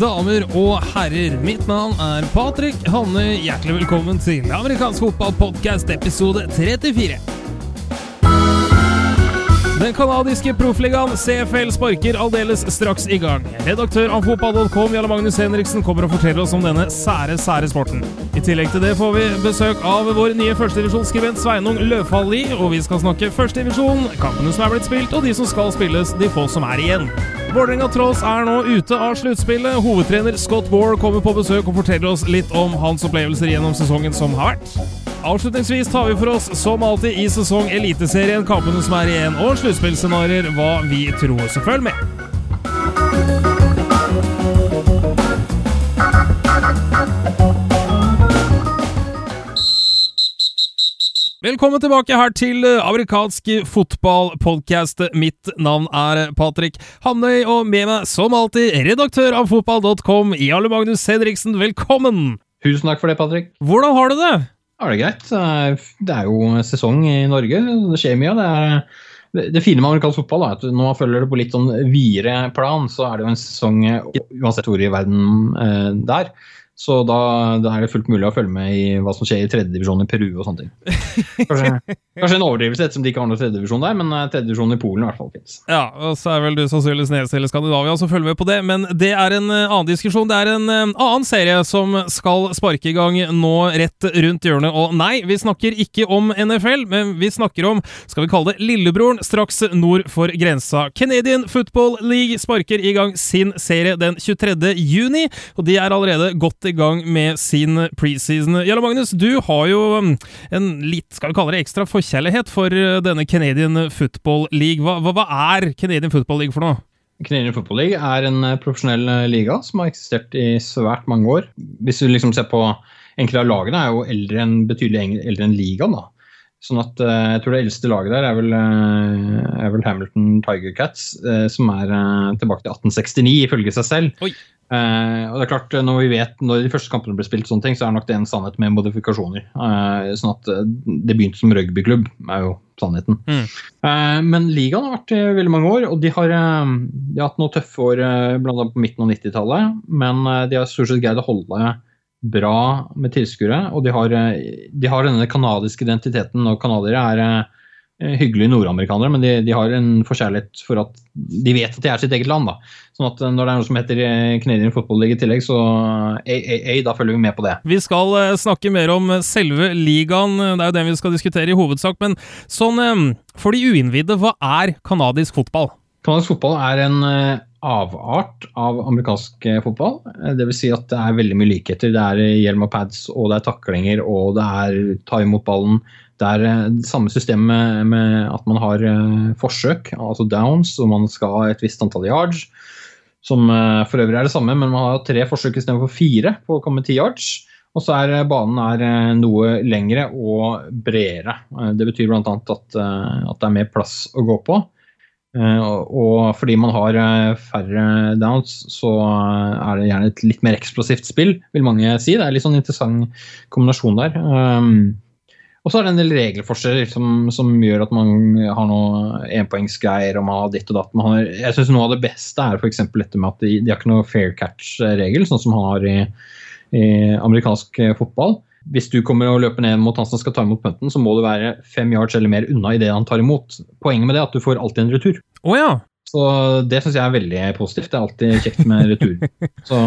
damer og herrer. Mitt navn er Patrick Hanne. Hjertelig velkommen til amerikansk fotballpodkast episode 34. Den canadiske proffligaen CFL sparker aldeles straks i gang. Redaktør av fotball.com Jarle Magnus Henriksen kommer og forteller oss om denne sære, sære sporten. I tillegg til det får vi besøk av vår nye førstedivisjonsskribent Sveinung Løfali, og vi skal snakke førstedivisjon, kampene som er blitt spilt, og de som skal spilles, de få som er igjen. Vålerenga Trolls er nå ute av sluttspillet. Hovedtrener Scott Moore kommer på besøk og forteller oss litt om hans opplevelser gjennom sesongen som har vært. Avslutningsvis tar vi for oss, som alltid i sesong Eliteserien, kampene som er igjen, og sluttspillscenarioer, hva vi tror. Så følg med! Velkommen tilbake her til eh, amerikansk fotballpodkast. Mitt navn er Patrick Hamnøy, og med meg som alltid redaktør av fotball.com, Jarle Magnus Henriksen. Velkommen! Tusen takk for det, Patrick. Hvordan har du det? Ja, det er greit. Det er jo sesong i Norge. Det skjer mye. Det, er, det fine med amerikansk fotball er at når man følger det på litt sånn videre plan, så er det jo en sesong uansett hvor i verden eh, det er. Så da, da, er det fullt mulig å følge med i hva som skjer i tredjedivisjon i Peru og sånne ting. Kanskje, kanskje en overdrivelse ettersom de ikke har noen tredjedivisjon der, men tredjedivisjon i Polen i hvert fall fins. Ja, og så er vel du sannsynligvis nedstilt Skandinavia, så følger vi på det. Men det er en uh, annen diskusjon. Det er en uh, annen serie som skal sparke i gang nå rett rundt hjørnet. Og nei, vi snakker ikke om NFL, men vi snakker om, skal vi kalle det, lillebroren straks nord for grensa. Canadian Football League sparker i gang sin serie den 23. juni, og de er allerede godt i gang med sin preseason. Jarle Magnus, du har jo um, en litt, skal vi kalle det ekstra forkjærlighet for uh, denne Canadian Football League. Hva, hva, er Canadian Football League for noe? Canadian Football League er en uh, profesjonell uh, liga som har eksistert i svært mange år. Hvis du liksom ser på Enkelte av lagene er jo eldre enn, betydelig eldre enn ligaen. da. Sånn at Jeg tror det eldste laget der er vel, er vel Hamilton Tiger Cats, som er tilbake til 1869 ifølge seg selv. Oi. Og det er klart, Når vi vet når de første kampene ble spilt, sånne ting, så er nok det en sannhet med modifikasjoner. sånn at Det begynte som rugbyklubb, er jo sannheten. Mm. men ligaen har vært i veldig mange år, og de har, de har hatt noen tøffe år blant annet på midten av 90-tallet. Men de har stort sett greid å holde bra med tilskuere, og de har, de har denne kanadiske identiteten. og Canadiere er eh, hyggelige nordamerikanere, men de, de, har en forkjærlighet for at de vet at de er sitt eget land. da. Sånn at Når det er noe som heter Canadian Football League i tillegg, så AAA, da følger vi med på det. Vi skal snakke mer om selve ligaen, det er jo den vi skal diskutere i hovedsak. Men sånn, for de uinnvidde, hva er canadisk fotball? Canadisk fotball er en avart av amerikansk fotball. Det vil si at det er veldig mye likheter. Det er hjelm og pads, og det er taklinger, og det er ta imot ballen. Det er det samme system med, med, at man har forsøk, altså downs, og man skal ha et visst antall yards. Som for øvrig er det samme, men man har tre forsøk istedenfor fire på å komme ti yards. Og så er banen er noe lengre og bredere. Det betyr bl.a. At, at det er mer plass å gå på. Og fordi man har færre downs, så er det gjerne et litt mer eksplosivt spill, vil mange si. Det er litt sånn interessant kombinasjon der. Og så er det en del regelforskjeller som, som, gjør at man har noe enpoengsgreier og man har ditt og datt. Har, jeg syns noe av det beste er f.eks. dette med at de, de har ikke noe fair catch-regel, sånn som man har i, i amerikansk fotball hvis du kommer og løper ned mot han som skal ta imot punten, så må du være fem yards eller mer unna idet han tar imot. Poenget med det er at du får alltid en retur. Oh, ja. Så det syns jeg er veldig positivt. Det er alltid kjekt med retur. så,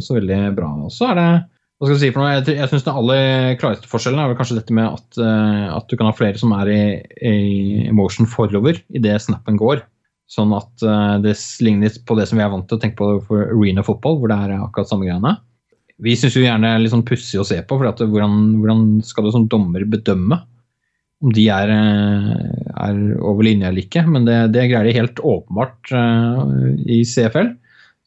så, veldig bra. Og så er det hva skal du si for noe? Jeg, jeg syns den aller klareste forskjellen er vel kanskje dette med at, uh, at du kan ha flere som er i, i motion forover idet snappen går. Sånn at uh, det ligner på det som vi er vant til å tenke på for arena football, hvor det er akkurat samme greiene. Vi syns jo gjerne det er litt sånn pussig å se på, for hvordan, hvordan, skal du som dommer bedømme om de er, eh, er over linja eller ikke? Men det, det greier de helt åpenbart i CFL.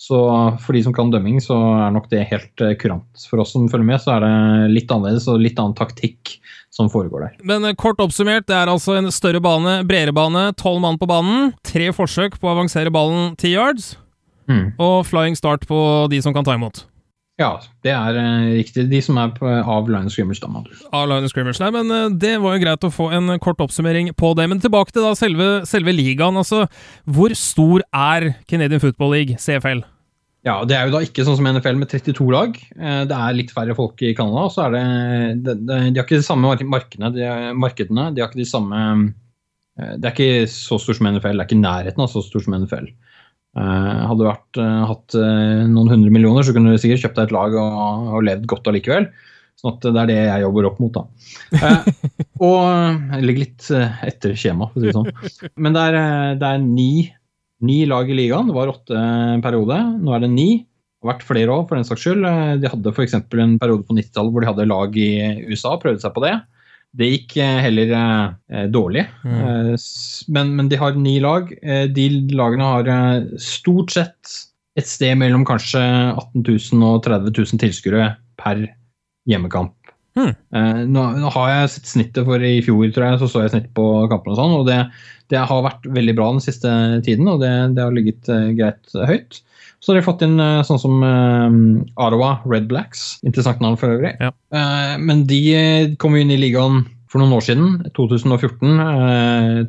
Så for de som kan dømming, så er nok det helt uh, kurant. For oss som følger med, så er det litt annerledes og litt annen taktikk som foregår der. Men kort oppsummert, det er altså en større bane, bredere bane, tolv mann på banen. Tre forsøk på å avansere ballen ti yards. Mm. Og flying start på de som kan ta imot. Ja, det er uh, riktig. De som er på, av line scrimmage. Da, av line scrimmage, nei, men Det var jo greit å få en kort oppsummering på det. Men tilbake til da selve, selve ligaen. altså Hvor stor er Canadian Football League, CFL? Ja, Det er jo da ikke sånn som NFL med 32 lag. Eh, det er litt færre folk i Canada. så er det, de, de, de har ikke de samme markedene. De, markedene, de har ikke de samme eh, Det er ikke så stort som NFL. Det er ikke nærheten av så stort som NFL. Uh, hadde du vært, hatt noen hundre millioner, så kunne du sikkert kjøpt deg et lag og, og levd godt allikevel. Sånn at det er det jeg jobber opp mot, da. og jeg ligger litt etter skjema, for å si det sånn. Men det er, det er ni Ni lag i ligaen. Det var åtte periode. Nå er det ni. Det har vært flere år, for den saks skyld. De hadde f.eks. en periode på 90-tallet hvor de hadde lag i USA, prøvde seg på det. Det gikk eh, heller eh, dårlig. Mm. Eh, men, men, de har ni lag. Eh, de lagene har eh, stort sett et sted mellom kanskje 18 000 og 30 000 tilskuere per hjemmekamp. Mm. Nå, nå, har jeg sett snittet for i fjor, tror jeg, så så jeg snitt på kampene og sånn. og det, det, har vært veldig bra den siste tiden, og det, det har ligget uh, greit høyt. Så har de fått inn uh, sånn som uh, Arawa Red Blacks. Interessant navn for øvrig. Ja. men de kom jo inn i ligaen for noen år siden, 2014,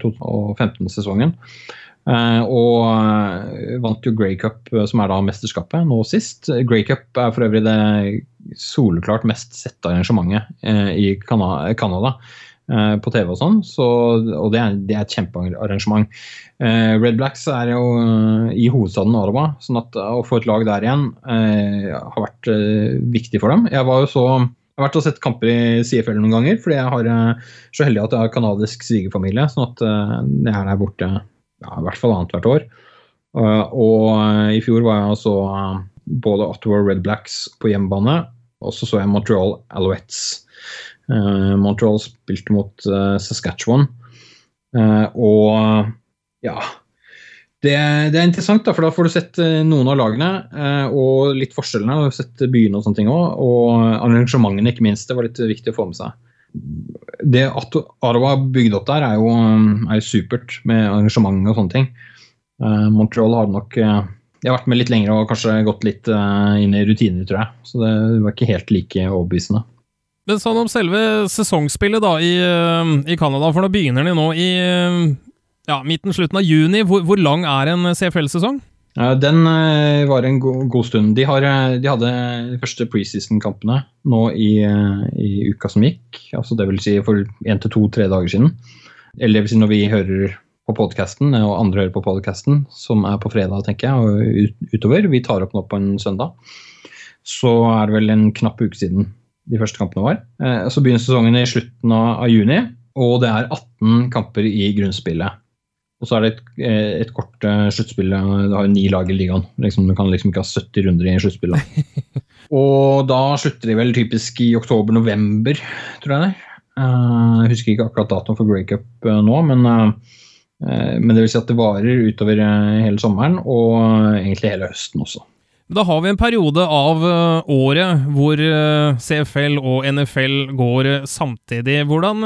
2015-sesongen. Uh, og uh, vant jo Grey Cup, uh, som er da mesterskapet, nå sist. Grey Cup er for øvrig det soleklart mest sette arrangementet i Canada på TV og sånn, så, og det er, det er et kjempearrangement. Red Blacks er jo i hovedstaden Ottawa, sånn at å få et lag der igjen har vært viktig for dem. Jeg var jo så jeg har vært og sett kamper i CFL noen ganger, fordi jeg har så heldig at jeg har kanadisk svigerfamilie. sånn at jeg er der borte ja, i hvert fall annethvert år. Uh, og uh, i fjor var jeg altså både Ottawa Red Blacks på hjemmebane, og så så jeg Montreal Alouettes. Montreal spilte mot Saskatchewan. og ja det, det, er interessant, da, for da får du sett noen av lagene og litt forskjellene. og sett byene og sånne ting også, Og arrangementene, ikke minst. Det var litt viktig å få med seg det at Arawa har bygd opp der, er jo, er supert med arrangement og sånne ting. Uh, Montreal har nok uh, De har vært med litt lenger og kanskje gått litt uh, inn i rutiner, tror jeg. Så det var ikke helt like overbevisende. Men sånn om selve sesongspillet da i, i Canada, for nå begynner de nå i ja, midten, slutten av juni. Hvor, hvor lang er en CFL-sesong? Den eh, var en god stund. De, har, eh, de hadde de første preseason-kampene nå i, eh, i, uka som gikk. altså det vil Si for én til to-tre dager siden. Eller det vil si når vi hører på podkasten, og andre hører på podkasten, som er på fredag, tenker jeg, og utover. Vi tar opp nå på en søndag. Så er det vel en knapp uke siden de første kampene var. Så begynner sesongen i slutten av juni, og det er 18 kamper i grunnspillet. Og så er det et, eh, et kort uh, sluttspill. Det har jo ni lag i ligaen. Liksom, du kan liksom ikke ha 70 runder i sluttspillet. og da slutter de vel typisk i oktober-november, tror jeg det Jeg husker ikke akkurat datoen for Grey Cup nå, men, men det vil si at det varer utover hele sommeren og egentlig hele høsten også. Da har vi en periode av uh, året hvor uh, CFL og NFL går uh, samtidig. Hvordan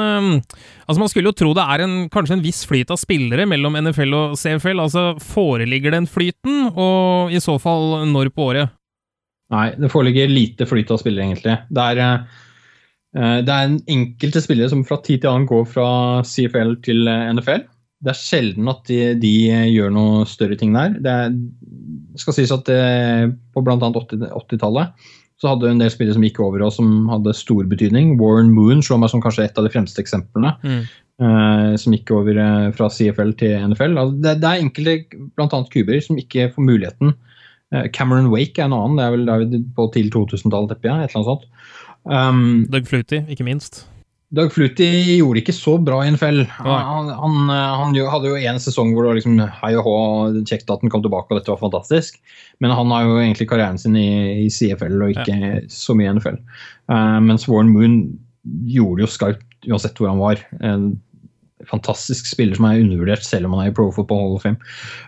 Altså, man skulle jo tro det er en, kanskje en viss flyt av spillere mellom NFL og CFL. Altså, foreligger den flyten, og i så fall når på året? Nei, det foreligger lite flyt av spillere, egentlig. Det er, det er en enkelte spillere som fra tid til annen går fra CFL til NFL. Det er sjelden at de, de gjør noe større ting der. Det er, skal sies at det, på bl.a. 80-tallet så hadde en del spillere som gikk over og som hadde stor betydning. Warren Moon slår meg som kanskje et av de fremste eksemplene. Mm. Uh, som gikk over uh, fra CFL til NFL. Altså, det, det, er enkelte, bl.a. kuber, som ikke får muligheten. Uh, Cameron Wake er en annen. Det er vel der på til 2000-tallet, tipper jeg. Et eller annet sånt. Um, Doug Flutie, ikke minst. Doug Flutti gjorde ikke så bra i NFL. Han, han, han hadde jo én sesong hvor det var liksom hei og hå, kjekt at han kom tilbake og dette var fantastisk. Men han har jo egentlig karrieren sin i, i CFL og ikke ja. så mye i NFL. Uh, eh, mens Warren Moon gjorde det jo skarpt uansett hvor han var. En fantastisk spiller som er undervurdert selv om han er i Pro Football Hall of Fame.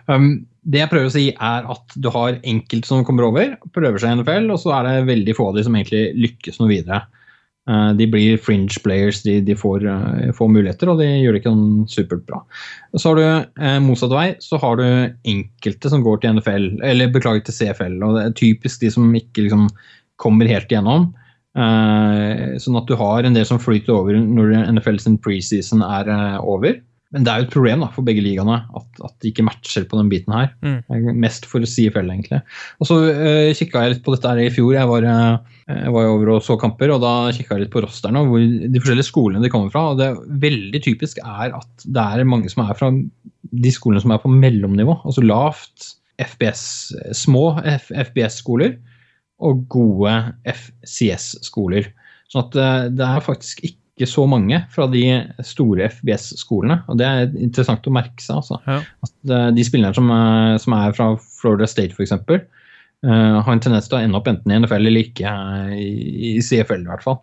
Um, det jeg prøver å si, er at du har enkelte som kommer over, prøver seg i NFL, og så er det veldig få av de som egentlig lykkes noe videre. Eh, de blir fringe players, de, de får, uh, får, muligheter, og de gjør det ikke noen supert bra. Så har du eh, motsatt vei, så har du enkelte som går til NFL, eller beklager til CFL. og Det er typisk de som ikke liksom, kommer helt igjennom. Eh, sånn at du har en del som flyter over når NFL sin preseason er over. men det er jo et problem da, for begge ligaene at, at de ikke matcher på den biten her. Mm. Mest for CFL, egentlig. Og så eh, kikka jeg litt på dette her i fjor. Jeg var, uh, jeg var jo over og så kamper, og da kikka jeg litt på rosterne og hvor de forskjellige skolene de kommer fra. og det Veldig typisk er at det er mange som er fra de skolene som er på mellomnivå, altså lavt FBS, små FBS-skoler og gode FCS-skoler. Sånn at uh, det er faktisk ikke så mange fra de store FBS-skolene. og Det er interessant å merke seg. Altså. Ja. At de spillerne som som er fra Florida State f.eks., uh, har en tendens til å ende opp enten i NFL eller ikke uh, i, i CFL. i hvert fall.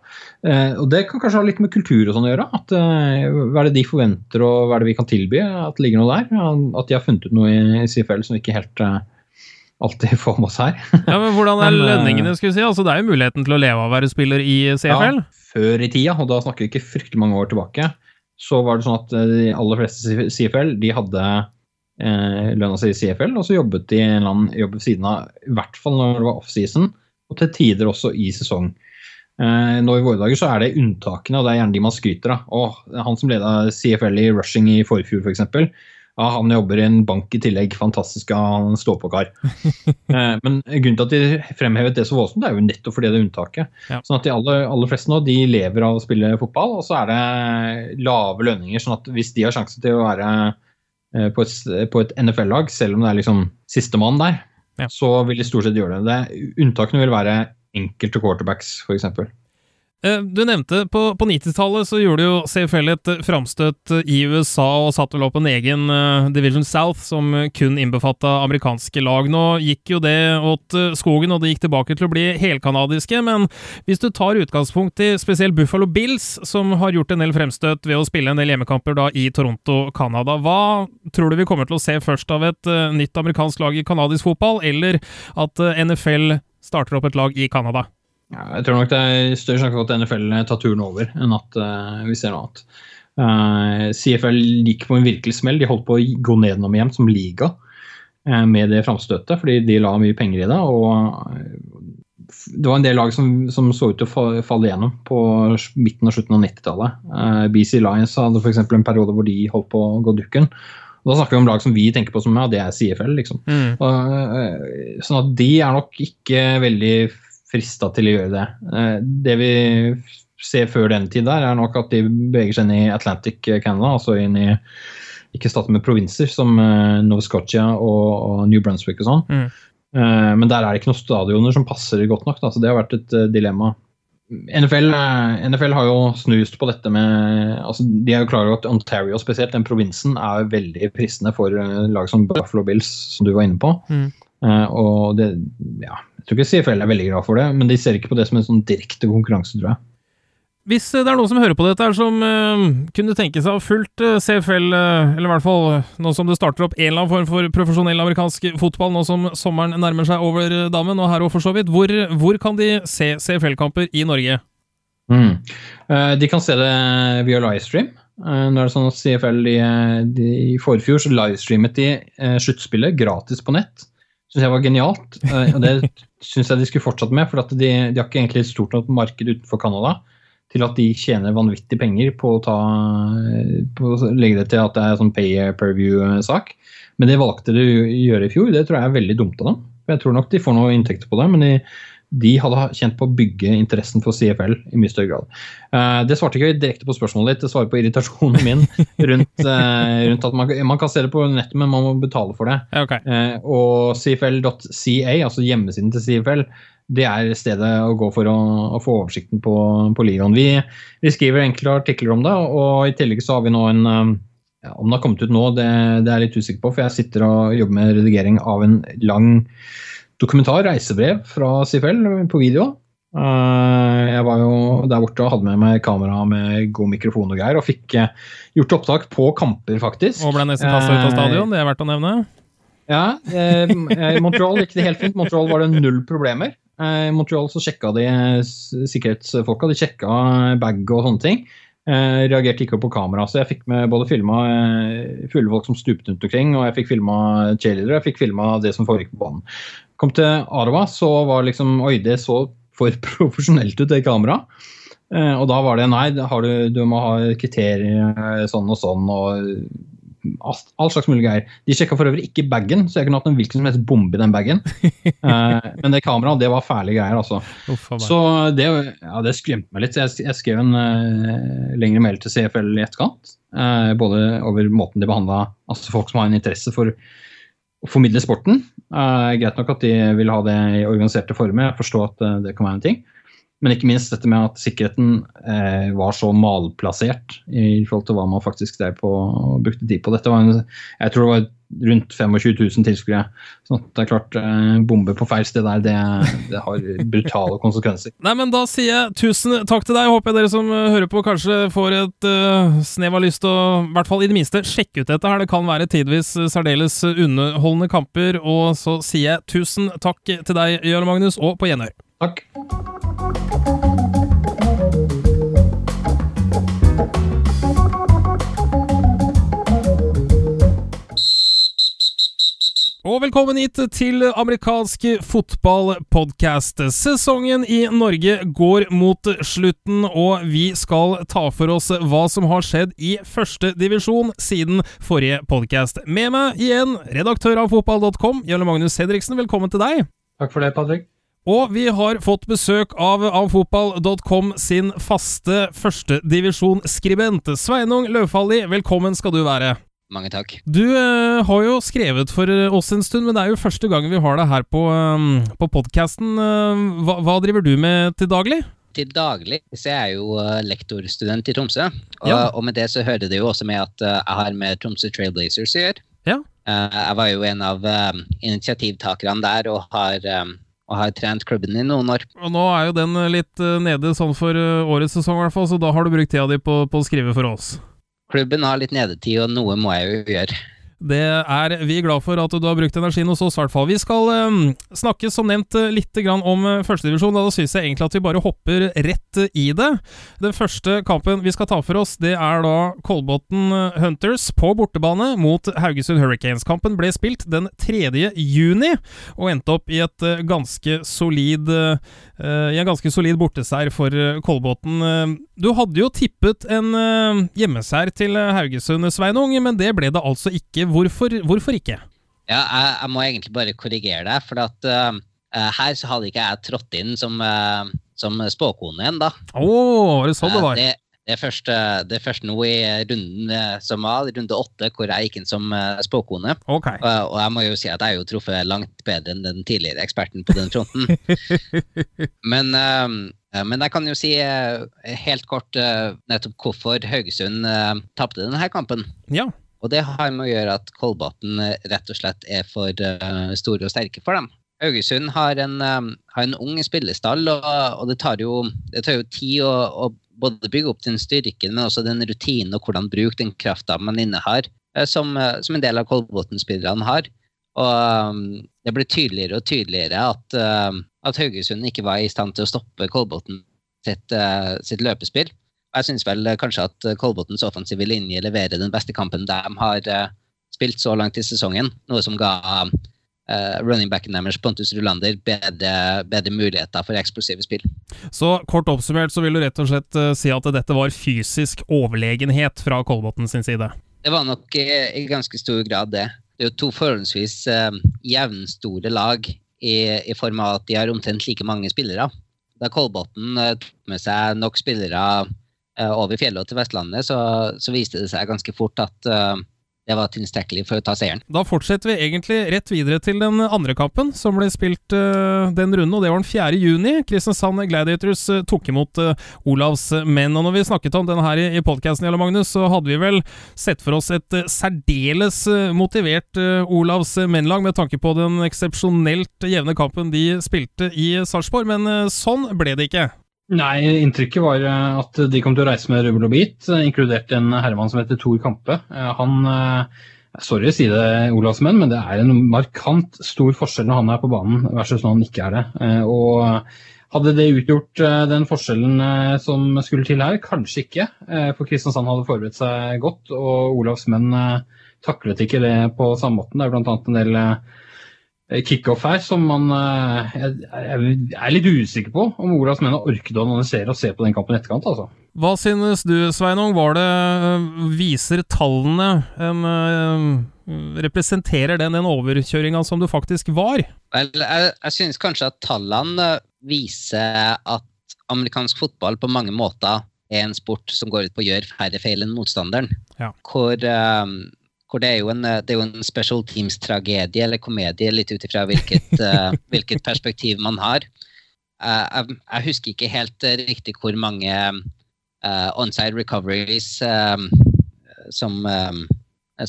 Uh, og Det kan kanskje ha litt med kultur og sånn å gjøre. at Hva er det de forventer og hva er det vi kan tilby? At det ligger noe der. At de har funnet ut noe i CFL som vi ikke helt alltid får med oss her. ja, men Hvordan er lønningene? skulle vi si? Altså, Det er jo muligheten til å leve av å være spiller i CFL. Ja, før i tida, og da snakker vi ikke fryktelig mange år tilbake, så var det sånn at de aller fleste CFL de hadde eh, lønna si i CFL, og så jobbet de en eller annen jobb ved siden av, i hvert fall når det var offseason, og til tider også i sesong. Eh, nå i våre dager så er det unntakene, og det er gjerne de man skryter av. Åh, han som leda CFL i rushing i forfjor, f.eks. For eksempel. ja, han jobber i en bank i tillegg. Fantastisk, han stå-på-kar. eh, men grunnen til at de fremhevet det så voldsomt, det er jo nettopp fordi det er unntaket. Ja. Sånn at De aller, aller fleste nå de lever av å spille fotball, og så er det lave lønninger. sånn at hvis de har sjanse til å være på et, et NFL-lag, selv om det er liksom sistemann der, Ja. så vil de stort sett gjøre det. det. Unntakene vil være enkelte quarterbacks, f.eks. Eh, Du nevnte på, på 90-tallet så gjorde jo CFL et eh, framstøt i USA og satte vel opp en egen eh, Division South som kun innbefatta amerikanske lag. Nå gikk jo det åt eh, skogen, og det gikk tilbake til å bli helkanadiske, men hvis du tar utgangspunkt i spesielt Buffalo Bills, som har gjort en del fremstøt ved å spille en del hjemmekamper da i Toronto, Canada, hva tror du vi kommer til å se først av et eh, nytt amerikansk lag i canadisk fotball, eller at eh, NFL starter opp et lag i Canada? Ja, jeg tror nok det er større sjanse for at NFL tar turen over, enn at uh, vi ser noe annet. Uh, CFL gikk på en virkelig smell. De holdt på å gå nedenom igjen som liga uh, med det framstøtet, fordi de la mye penger i det. og eh, det var en del lag som, som så ut til å falle igjennom på midten og slutten av 90-tallet. Eh, BC Lions hadde f.eks. en periode hvor de holdt på å gå dukken. Da snakker vi om lag som vi tenker på som ja, det er CFL. liksom. Mm. Og, eh, sånn at de er nok ikke veldig frista til å gjøre det. Eh, Det vi ser før den tid der, er nok at de beveger seg inn i Atlantic Canada, altså inn i ikke stater med provinser som eh, Nova Scotia og, New Brunswick og sånn. Mm. Eh, Men der er det ikke noen stadioner som passer godt nok, da, så det har vært et eh, dilemma. NFL, eh, NFL har jo snust på dette med altså De er jo klar over at Ontario spesielt, den provinsen, er veldig prisende for eh, lag som Buffalo Bills, som du var inne på. Mm. Eh, og det, ja, tror ikke CFL er veldig glad for det, men de ser ikke på det som en sånn direkte konkurranse, tror jeg. Hvis eh, det er noen som hører på dette som uh, kunne tenke seg å ha fulgt uh, CFL, uh, eller i hvert fall eh, nå som det starter opp en eller annen form for profesjonell amerikansk fotball, nå som sommeren nærmer seg over eh, dammen, og her òg for så vidt, hvor, hvor kan de se CFL-kamper i Norge? Mm. Eh, de kan se det via livestream. Eh, nå er det sånn at CFL i, de, I forfjor så livestreamet de eh, sluttspillet gratis på nett. Syns jeg var genialt. eh, og det syns jeg de skulle fortsatt med, for de, de har ikke egentlig et stort nok marked utenfor Canada til at de tjener vanvittig penger på å ta, på å legge det til at det er sånn pay per view-sak. Men det valgte de å gjøre i fjor. Det tror jeg er veldig dumt av dem. Jeg tror nok de får noe inntekter på det, men de, de hadde kjent på å bygge interessen for CFL i mye større grad. Eh, det svarte ikke direkte på spørsmålet ditt, det svarer på irritasjonen min rundt, eh, rundt at man, man kan se det på nettet, men man må betale for det. Okay. Eh, og CFL.ca, altså hjemmesiden til CFL, det er stedet å gå for å, å få oversikten på, på ligaen. Vi, vi skriver enkle artikler om det, og i tillegg så har vi nå en ja, Om det har kommet ut nå, det, det er jeg litt usikker på, for jeg sitter og jobber med redigering av en lang dokumentar, reisebrev fra Sifel på video. Eh, jeg var jo der borte og hadde med meg kamera med god mikrofon og greier, og fikk eh, gjort opptak på kamper, faktisk. Og ble nesten kasta ut av Eh, stadion, det er verdt å nevne. ja, eh, I Montreal gikk det helt fint. Montreal var det null problemer. Eh, I Montreal så sjekka de sikkerhetsfolka, de sjekka bag og sånne ting. Eh, reagerte ikke på kamera, så jeg fikk med både filma fulle folk som stupte rundt omkring, og jeg fikk filma cheerleadere, jeg fikk filma det som foregikk på banen. Kom til Arawa, så var liksom Oi, det så for profesjonelt ut, det kameraet. Og da var det nei, du, du, må ha kriterier sånn og sånn og all slags mulig greier. De sjekka for øvrig ikke bagen, så jeg kunne hatt en hvilken som helst bombe i den bagen. Men det kameraet, det var fæle greier, altså. Så det, ja, det skremte meg litt. Jeg, jeg skrev en uh, lengre mail til CFL i etterkant. Uh, både over måten de behandla altså folk som har en interesse for å formidle sporten. Uh, greit nok at de vil ha det i organiserte former, jeg forstår at uh, det kan være en ting. Men ikke minst dette med at sikkerheten eh, var så malplassert i forhold til hva man faktisk drev på og brukte tid på. Dette var en, jeg tror det var rundt 25 000 tilskuere. Så det er klart, eh, bombe på feil sted der, det, det, har brutale konsekvenser. Nei, men Da sier jeg tusen takk til deg. Håper jeg dere som eh, hører på kanskje får et uh, snev av lyst til å i hvert fall i det minste sjekke ut dette her. Det kan være tidvis særdeles underholdende kamper. Og så sier jeg tusen takk til deg, Jarl Magnus, og på gjenhør. Takk. Og velkommen hit til amerikansk fotballpodkast. Sesongen i Norge går mot slutten, og vi skal ta for oss hva som har skjedd i første divisjon siden forrige podkast. Med meg igjen, redaktør av fotball.com, Jarle Magnus Hedriksen. Velkommen til deg. Takk for det, Patrick. Og vi har fått besøk av avfotball.com sin faste førstedivisjonsskribent. Sveinung Løvfalli, velkommen skal du være. Mange takk. Du uh, har jo skrevet for eh, oss en stund, men det er jo første gang vi har deg her på, um, på podkasten. Uh, hva, hva, driver du med til daglig? Til daglig så er jeg jo uh, lektorstudent i Tromsø. Og, ja. og, med det så hører det jo også med at jeg har med Tromsø Trailblazers å gjøre. Ja. jeg var jo en av initiativtakerne der og har og har trent klubben i noen år. Og Nå er jo den litt nede sånn for årets sesong, i hvert fall, så da har du brukt tida di på, på å skrive for oss klubben har litt nedetid, og noe må jeg jo gjøre. Det er vi glad for at du har brukt energien hos oss, i hvert fall. Vi skal um, snakke som nevnt eh, litt om uh, førstedivisjon. Da syns jeg egentlig at vi bare hopper rett i det. Den første kampen vi skal ta for oss, det er da Kolbotn Hunters på bortebane mot Haugesund Hurricanes. Kampen ble spilt den 3. juni og endte opp i et uh, ganske solid uh, i en ganske solid borteseier for Kolbotn. Du hadde jo tippet en hjemmeseier til Haugesund, Sveinung, men det ble det altså ikke Hvorfor, hvorfor ikke? Ja, jeg, jeg, må egentlig bare korrigere deg. For at uh, her så hadde ikke jeg trådt inn som, uh, som spåkone igjen, da. Oh, var det sånn det var? det, det er først, det er først nå i runden som var, runde åtte, hvor jeg gikk inn som spåkone. Okay. Og, jeg må jo si at jeg er jo truffet langt bedre enn den tidligere eksperten på den fronten. men, uh, men, jeg kan jo si helt kort nettopp hvorfor Haugesund tapte denne kampen. Ja. Og det har med å gjøre at Kolbotn eh, rett og slett er for uh, store og sterke for dem. Haugesund har en, um, har en ung spillestall, og, og det, tar jo, det, tar jo, tid å, å, både bygge opp den styrken, men også den rutinen og hvordan bruke den krafta man innehar, som, som, en del av Kolbotn-spillerne har. Og det ble tydeligere og tydeligere at, at, Haugesund ikke var i stand til å stoppe Kolbotn sitt, sitt løpespill. Jeg syns vel eh, kanskje at eh, Kolbotns offensive linje leverer den beste kampen de har uh, spilt så langt i sesongen. Noe som ga uh, running backen deres, Pontus Rulander, bedre, bedre, muligheter for eksplosive spill. Så kort oppsummert så vil du rett og slett uh, si at dette var fysisk overlegenhet fra Kolbotn sin side? Det var nok i, i, ganske stor grad det. Det er jo to forholdsvis jevnstore lag i, i form av at de har omtrent like mange spillere. Da Kolbotn tok med seg nok spillere Eh, over fjellet til Vestlandet, så, så, viste det seg ganske fort at uh, det var tilstrekkelig for å ta seieren. Da fortsetter vi egentlig rett videre til den andre kampen som ble spilt uh, den runden, og det var den 4. juni. Kristiansand Gladiators uh, tok imot uh, Olavs menn. Og når vi snakket om denne her i, i podkasten, så hadde vi vel sett for oss et særdeles motivert Olavs mennlag med tanke på den eksepsjonelt jevne kampen de spilte i Sarpsborg, men sånn ble det ikke. Nei, inntrykket var eh, at de kom til å reise med rubbel og bit, eh, inkludert en herremann som heter Tor Kampe. Eh, han Sorry å si det, Olavsmenn, men det er en markant stor forskjell når han er på banen versus når han ikke er det. Og hadde det utgjort den forskjellen som skulle til her? Kanskje ikke, for Kristiansand hadde forberedt seg godt, og Olavsmenn taklet ikke det på samme måten. Det er bl.a. en del kickoff her som man jeg, jeg, er litt usikker på om Olavs menn har orket å analysere og se på den kampen i etterkant. altså. Hva synes du, Sveinung? Var det Viser tallene en, Representerer den den overkjøringa som du faktisk var? Vel, jeg, jeg synes kanskje at tallene viser at amerikansk fotball på mange måter er en sport som går ut på å gjøre færre feil enn motstanderen. Ja. Hvor, um, hvor det, er jo en, det er jo en special teams-tragedie eller komedie, litt ut ifra hvilket, uh, hvilket, perspektiv man har. Uh, jeg, jeg, husker ikke helt uh, riktig hvor mange onside recoveries um, som, um,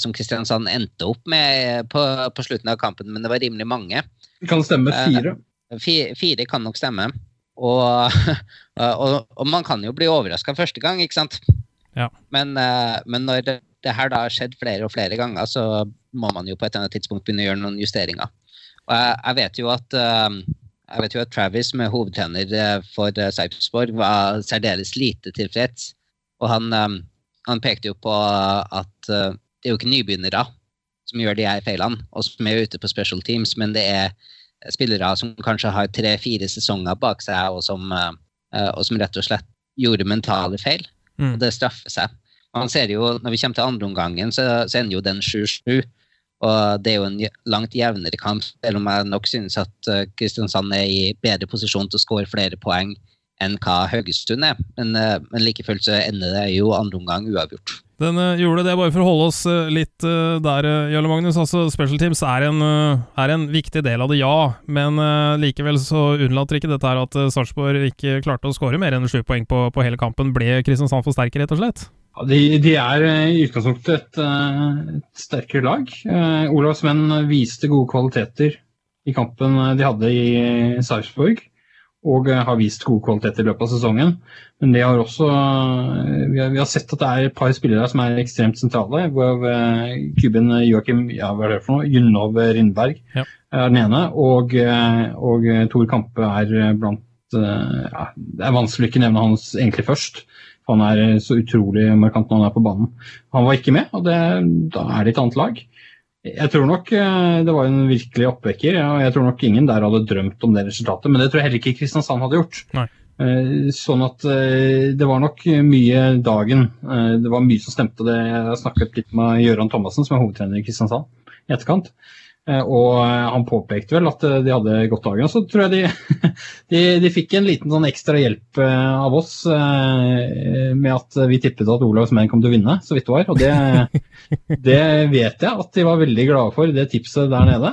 som Kristiansand endte opp med på, på, slutten av kampen, men det var rimelig mange. Det kan stemme fire. Fire, fire kan nok stemme. Og, og, og, man kan jo bli overraska første gang, ikke sant? Ja. Men, eh, men, når det, her da har skjedd flere og flere ganger, så må man jo på et eller annet tidspunkt begynne å gjøre noen justeringer. Og jeg, jeg vet jo at eh, jeg vet jo at Travis, med hovedtrener eh, for Sarpsborg, var særdeles lite tilfreds. Og han, han, pekte jo på at det er jo ikke nybegynnere som gjør de her feilene, og som er ute på special teams, men det er spillere som kanskje har tre-fire sesonger bak seg, og som, og som, rett og slett gjorde mentale feil. Mm. Og det straffer seg. Man ser jo, Når vi kommer til andreomgangen, så, så ender jo den 7-7. Og det er jo en langt jevnere kamp, selv om jeg nok synes at uh, Kristiansand er i bedre posisjon til å skåre flere poeng enn hva Haugesund er. Men, uh, men like fullt så ender det jo andreomgang uavgjort. Den uh, gjorde det, bare for å holde oss litt der, Jarle Magnus. Altså, Special Teams er en, er en, viktig del av det, ja. Men likevel så unnlater ikke dette her at Sarpsborg ikke klarte å skåre mer enn sju poeng på, på, hele kampen. Ble Kristiansand for sterke, rett og slett? Ja, de, de, er i utgangspunktet et, et sterkere lag. Olavs menn viste gode kvaliteter i kampen de hadde i Sarpsborg og har vist gode kvaliteter i løpet av sesongen. Men det har også, vi har, vi har, sett at det er et par spillere som er ekstremt sentrale. hvor Kuben Joakim ja, hva er det for noe? Junov Rindberg ja. er den ene. Og, og Tor Kampe er blant ja, Det er vanskelig å ikke nevne hans egentlig først. Han er så utrolig markant når han er på banen. Han var ikke med, og det, da er det et annet lag. Jeg tror nok eh, det var en virkelig oppvekker. og Jeg tror nok ingen der hadde drømt om det resultatet. Men det tror jeg heller ikke Kristiansand hadde gjort. Nei. Eh, sånn at eh, det var nok mye dagen. Det var mye som stemte. Det. Jeg snakket litt med Gøran Thomassen, som er hovedtrener i Kristiansand, i etterkant. Eh, og eh, han påpekte vel at eh, de hadde godt dagen. Og så tror jeg de, de, de, fikk en liten sånn ekstra hjelp av oss med at vi tippet at Olavs menn kom til å vinne, så vidt det var. Og det, det, vet jeg at de var veldig glade for, det tipset der nede.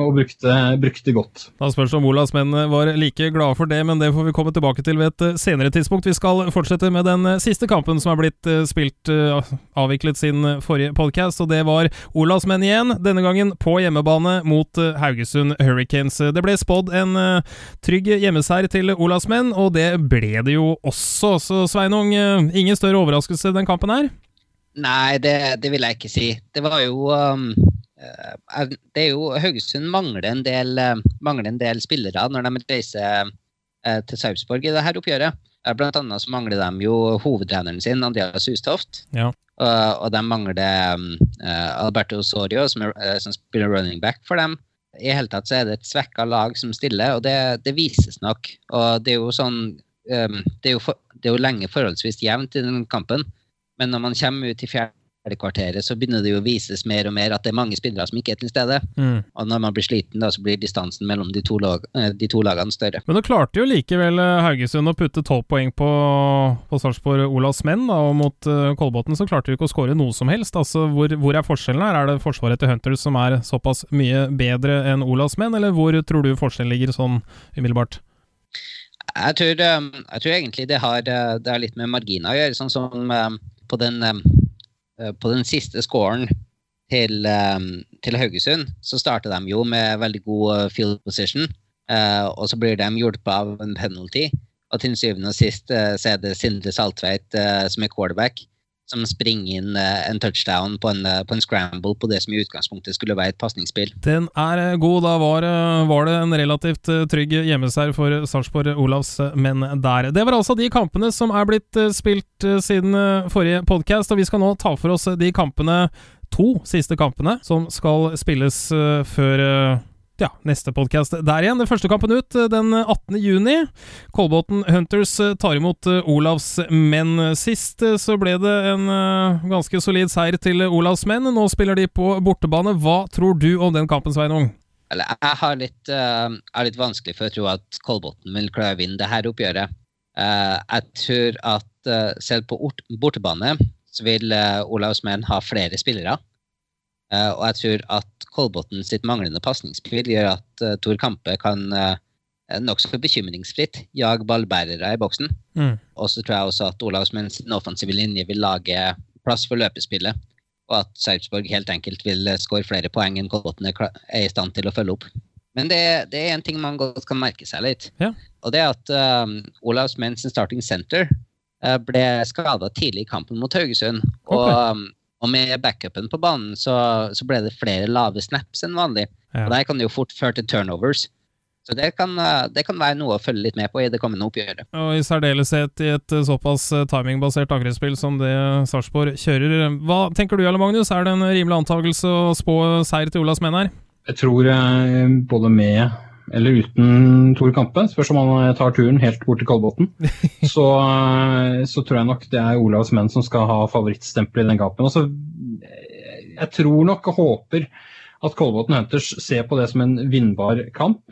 Og brukte, brukte godt. Da spørs om Olavs menn var like glade for det, men det får vi komme tilbake til ved et senere tidspunkt. Vi skal fortsette med den siste kampen som er blitt spilt avviklet sin forrige podkast, og det var Olavs menn igjen. Denne gangen på hjemme hjemmebane mot eh, Haugesund Hurricanes. Det ble spådd en uh, trygg hjemmeseier til Olavsmenn, og det ble det jo også. Så Sveinung, uh, ingen større overraskelse den kampen her? Nei, det, det vil jeg ikke si. Det var jo um, Det er jo Haugesund mangler en del, mangler en del spillere når de reiser til Sarpsborg i dette oppgjøret. Blant annet så mangler de jo hovedtreneren sin, Andreas Hustoft. Ja. Og, og de mangler um, Alberto Osorio, som, er, uh, som, spiller running back for dem. I hele tatt så er det et svekka lag som stiller, og det, det vises nok. Og det er jo sånn um, det, er jo for, det er jo lenge forholdsvis jevnt i den kampen, men når man kommer ut i fjerde kvarteret, så begynner det jo å vises mer og mer at det er mange spillere som ikke er til stede. Mm. Og når man blir sliten, da, så blir distansen mellom de to, lag, eh, de to lagene større. Men du klarte jo likevel eh, Haugesund å putte tolv poeng på, på Sarpsborg Olavs menn, da, og mot uh, Kolbotn så klarte du ikke å skåre noe som helst. Altså, hvor, hvor, er forskjellen her? Er det forsvaret til Hunters som er såpass mye bedre enn Olavs menn, eller hvor tror du forskjellen ligger sånn umiddelbart? Jeg tror, jeg tror, egentlig det har, det har, litt med marginer å gjøre. Sånn som på den på den siste scoren til, um, til, Haugesund, så starter de jo med veldig god eh, field position. Og så blir de hjulpet av en penalty. Og til syvende og sist så er det Sindre Saltveit som er quarterback som springer inn uh, en touchdown på en, uh, på en, scramble på det som i utgangspunktet skulle være et pasningsspill. Den er uh, god. Da var, var, det en relativt trygg hjemmeseier for Sarpsborg Olavs menn der. Det var altså de kampene som er blitt spilt siden forrige podkast, og vi skal nå ta for oss de kampene to siste kampene som skal spilles før ja, neste podkast der igjen. Den første kampen ut den 18. juni. Kolbotn Hunters tar imot Olavs menn. Sist så ble det en ganske solid seier til Olavs menn. Nå spiller de på bortebane. Hva tror du om den kampen, Sveinung? Jeg har litt, uh, er litt vanskelig for å tro at Kolbotn vil klare å vinne dette oppgjøret. Uh, jeg tror at uh, selv på bortebane så vil Olavs menn ha flere spillere. Uh, og jeg tror at Kolbotn sitt manglende pasningsspill gjør at uh, Tor Kampe kan uh, nokså bekymringsfritt jage ballbærere i boksen. Mm. Og så tror jeg også at Olavs sin offensive linje vil lage plass for løpespillet. Og at Sarpsborg helt enkelt vil skåre flere poeng enn Kolbotn er, i stand til å følge opp. Men det, det er en ting man godt kan merke seg litt. Ja. Og det er at um, Olavs starting center uh, ble skada tidlig i kampen mot Haugesund. Og, um, og med backupen på banen så, så, ble det flere lave snaps enn vanlig. Ja. Og Der kan det jo fort føre til turnovers. Så det kan, eh, det kan, være noe å følge litt med på i det kommende oppgjøret. Og I særdeleshet i et eh, såpass timingbasert angrepsspill som det Sarpsborg kjører. Hva tenker du, Jarle Magnus? Er det en rimelig antakelse å spå seier til Olas menn her? Jeg tror både med eller uten Tor Kampe, spørs om han tar turen helt bort til Kolbotn, så, eh, så, tror jeg nok det er Olavs menn som skal ha favorittstempelet i den kampen. Altså, jeg tror nok og håper at Kolbotn Hunters ser på det som en vinnbar kamp.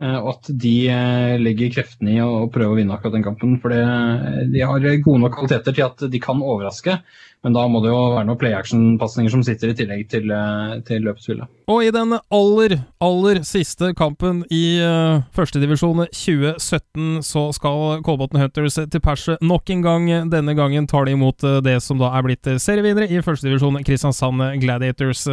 Eh, og at de eh, legger kreftene i å prøve å vinne akkurat den kampen. For de har gode nok kvaliteter til at de kan overraske. Men da må det jo være noen play action-pasninger som sitter i tillegg til, eh, til løpsspillet. Og i den aller, aller siste kampen i uh, førstedivisjon 2017 så skal Kolbotn Hunters til perse nok en gang. Denne gangen tar de imot det som da er blitt serievinnere i førstedivisjon, Kristiansand Gladiators.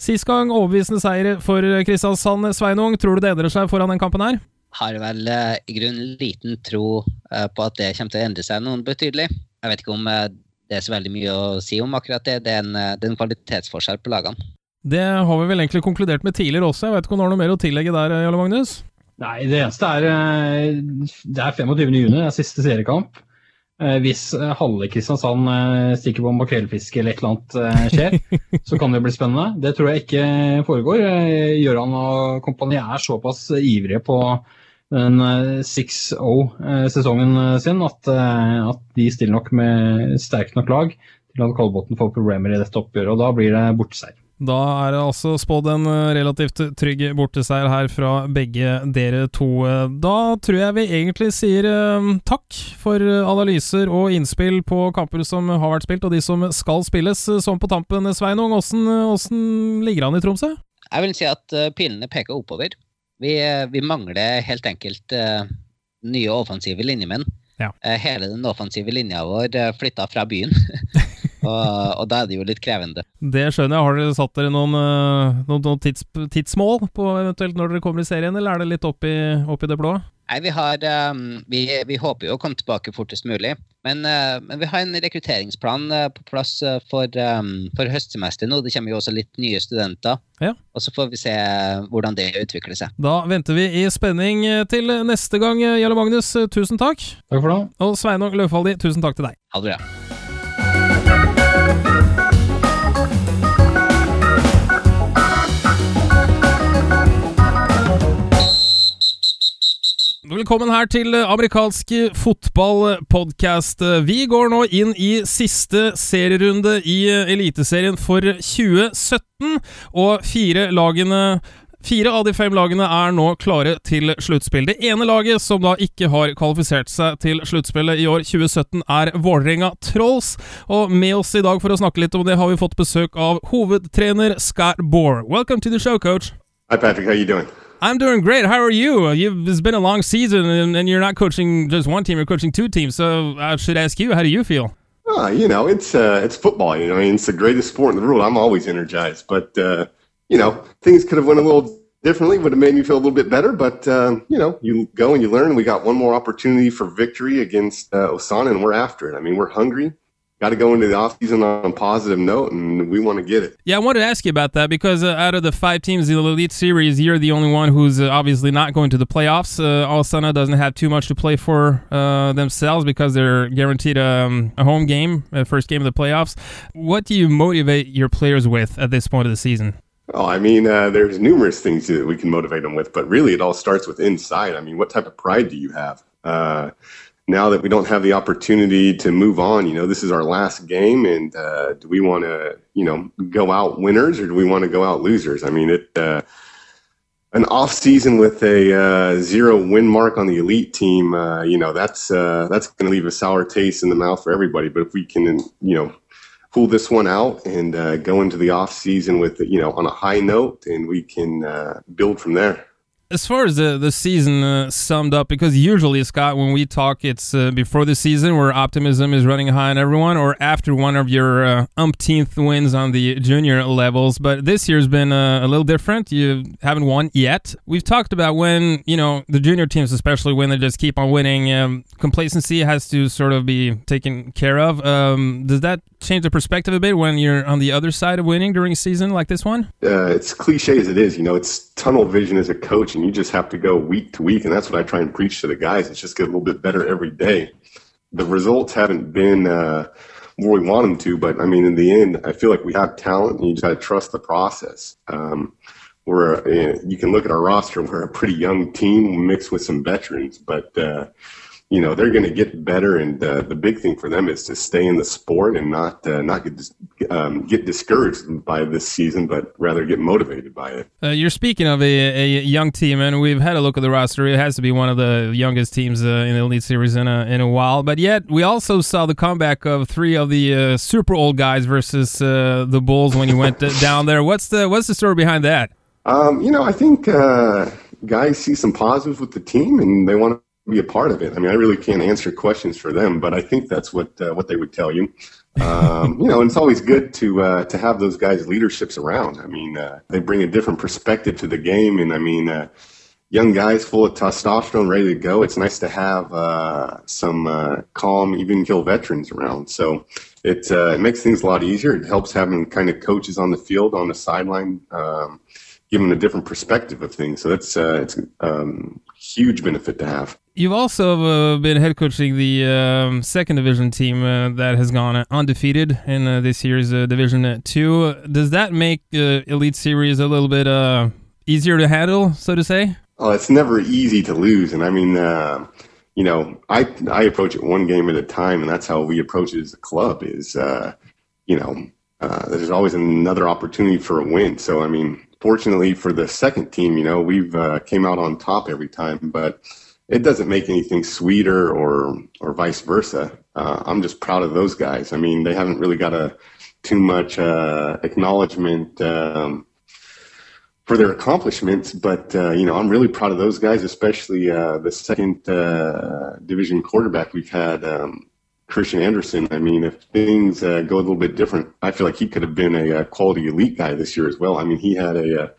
Sist gang overbevisende seier for Kristiansand. Sveinung, tror du det endrer seg foran den kampen her? Har vel uh, i grunnen liten tro uh, på at det kommer til å endre seg noen betydelig. Jeg vet ikke om uh, det er så veldig mye å si om akkurat det. Det er en, det er en kvalitetsforskjell på lagene. Det har vi vel egentlig konkludert med tidligere også. Jeg vet ikke om du har noe mer å tillegge der, Jarle Magnus? Nei, det eneste er Det er 25. juni, det er siste seriekamp. Eh, hvis eh, halve Kristiansand eh, stikker på makrellfiske eller et eller annet skjer, så kan det bli spennende. Det tror jeg ikke foregår. Gøran og kompani er såpass ivrige på den 6-0-sesongen sin at, at, de stiller nok med sterkt nok lag til at Kolbotn får problemer i dette oppgjøret. og Da blir det borteseier. Da er det altså spådd en eh, relativt trygg borteseier her fra begge dere to. Da tror jeg vi egentlig sier eh, takk for analyser og innspill på kamper som har vært spilt, og de som skal spilles. Sånn på tampen, Sveinung, åssen ligger han i Tromsø? Jeg vil si at pilene peker oppover. Vi, vi mangler helt enkelt nye offensive linjemenn. Ja. hele den offensive linja vår flytta fra byen. Og, og, da er det jo litt krevende. Det skjønner jeg. Har dere satt dere noen, eh, noen, noen tids, tidsmål på eventuelt når dere kommer i serien, eller er det litt opp i, opp i det blå? Nei, vi, har, um, vi, vi, håper jo å komme tilbake fortest mulig. Men, uh, men vi har en rekrutteringsplan uh, på plass for, um, for høstsemesteret nå. Det kommer jo også litt nye studenter. Ja. Og så får vi se hvordan det utvikler seg. Da venter vi i spenning til neste gang. Jarle Magnus, tusen takk. Takk for det. Og Sveinung Løvfaldi, tusen takk til deg. Ha det bra. Velkommen her til amerikansk fotballpodkast. Vi går nå inn i siste serierunde i Eliteserien for 2017, og fire lagene Fire av de fem lagene er nå klare til sluttspill. Det ene laget som da ikke har kvalifisert seg til sluttspillet i år 2017, er Vålerenga Trolls. Og med oss i dag for å snakke litt om det, har vi fått besøk av hovedtrener Scott Bohr. Welcome to the show, coach. Hi, Patrick. How you doing? I'm doing great. How are you? You've, it's been a long season, and, and, you're not coaching just one team; you're coaching two teams. So I should ask you, how do you feel? Oh, you know, it's uh, it's football. You know, I mean, it's the greatest sport in the world. I'm always energized, but uh, you know, things could have went a little differently. Would have made me feel a little bit better, but uh, you know, you go and you learn. We got one more opportunity for victory against uh, Osana, and we're after it. I mean, we're hungry got to go into the offseason on a positive note, and we want to get it. Yeah, I wanted to ask you about that because uh, out of the five teams in the Elite Series, you're the only one who's uh, obviously not going to the playoffs. Uh, Alsana doesn't have too much to play for uh, themselves because they're guaranteed um, a home game, a first game of the playoffs. What do you motivate your players with at this point of the season? Oh, I mean, uh, there's numerous things that we can motivate them with, but really it all starts with inside. I mean, what type of pride do you have? Now that we don't have the opportunity to move on, you know, this is our last game, and uh, do we want to, you know, go out winners or do we want to go out losers? I mean, it uh, an off season with a uh, zero win mark on the elite team, uh, you know, that's uh, that's going to leave a sour taste in the mouth for everybody. But if we can, you know, pull this one out and uh, go into the off season with, you know, on a high note, and we can build from there as far as the the season uh, summed up, because usually Scott, when we talk, it's uh, before the season where optimism is running high on everyone, or after one of your uh, umpteenth wins on the junior levels. But this year's been uh, a little different. You haven't won yet. We've talked about when you know the junior teams, especially when they just keep on winning, um, complacency has to sort of be taken care of. Um, does that change the perspective a bit when you're on the other side of winning during a season like this one? Uh, it's cliche as it is, you know, it's tunnel vision as a coach, and you just have to go week to week, and that's what I try and preach to the guys. It's just get a little bit better every day. The results haven't been uh, where we want them to, but I mean, in the end, I feel like we have talent, and you just got to trust the process. Um, we're uh, you can look at our roster; we're a pretty young team mixed with some veterans, but uh, you know they're going to get better, and uh, the big thing for them is to stay in the sport and not uh, not get um, get discouraged by this season, but rather get motivated by it. Uh, you're speaking of a, a, young team, and we've had a look at the roster. It has to be one of the youngest teams uh, in the Elite Series in a in a while. But yet, we also saw the comeback of three of the uh, super old guys versus uh, the Bulls when you went down there. What's the what's the story behind that? Um, you know, I think guys see some positives with the team, and they want to be a part of it. I mean, I really can't answer questions for them, but I think that's what uh, what they would tell you. Um, you know, and it's always good to uh, to have those guys leaderships around. I mean, uh, they bring a different perspective to the game, and I mean, uh, young guys full of testosterone, ready to go. It's nice to have uh, some uh, calm, even kill veterans around. So it it makes things a lot easier. It helps having kind of coaches on the field, on the sideline. Um, a different perspective of things. So that's uh, it's um, huge benefit to have. You've also uh, been head coaching the um, second division team uh, that has gone undefeated in uh, this year's uh, Division Two. Does that make the Elite Series a little bit uh, easier to handle, so to say? Oh, it's never easy to lose, and I mean, uh, you know, I I approach it one game at a time, and that's how we approach it as a club. Is you know, there's always another opportunity for a win. So I mean, fortunately for the second team, you know, we've came out on top every time, but it doesn't make anything sweeter or or vice versa. Uh, I'm just proud of those guys. I mean, they haven't really got a too much uh, acknowledgement um, for their accomplishments, but uh, you know, I'm really proud of those guys, especially uh, the second uh, division quarterback we've had. Um, Christian Anderson. I mean, if things uh, go a little bit different, I feel like he could have been a, a quality elite guy this year as well. I mean, he had a, a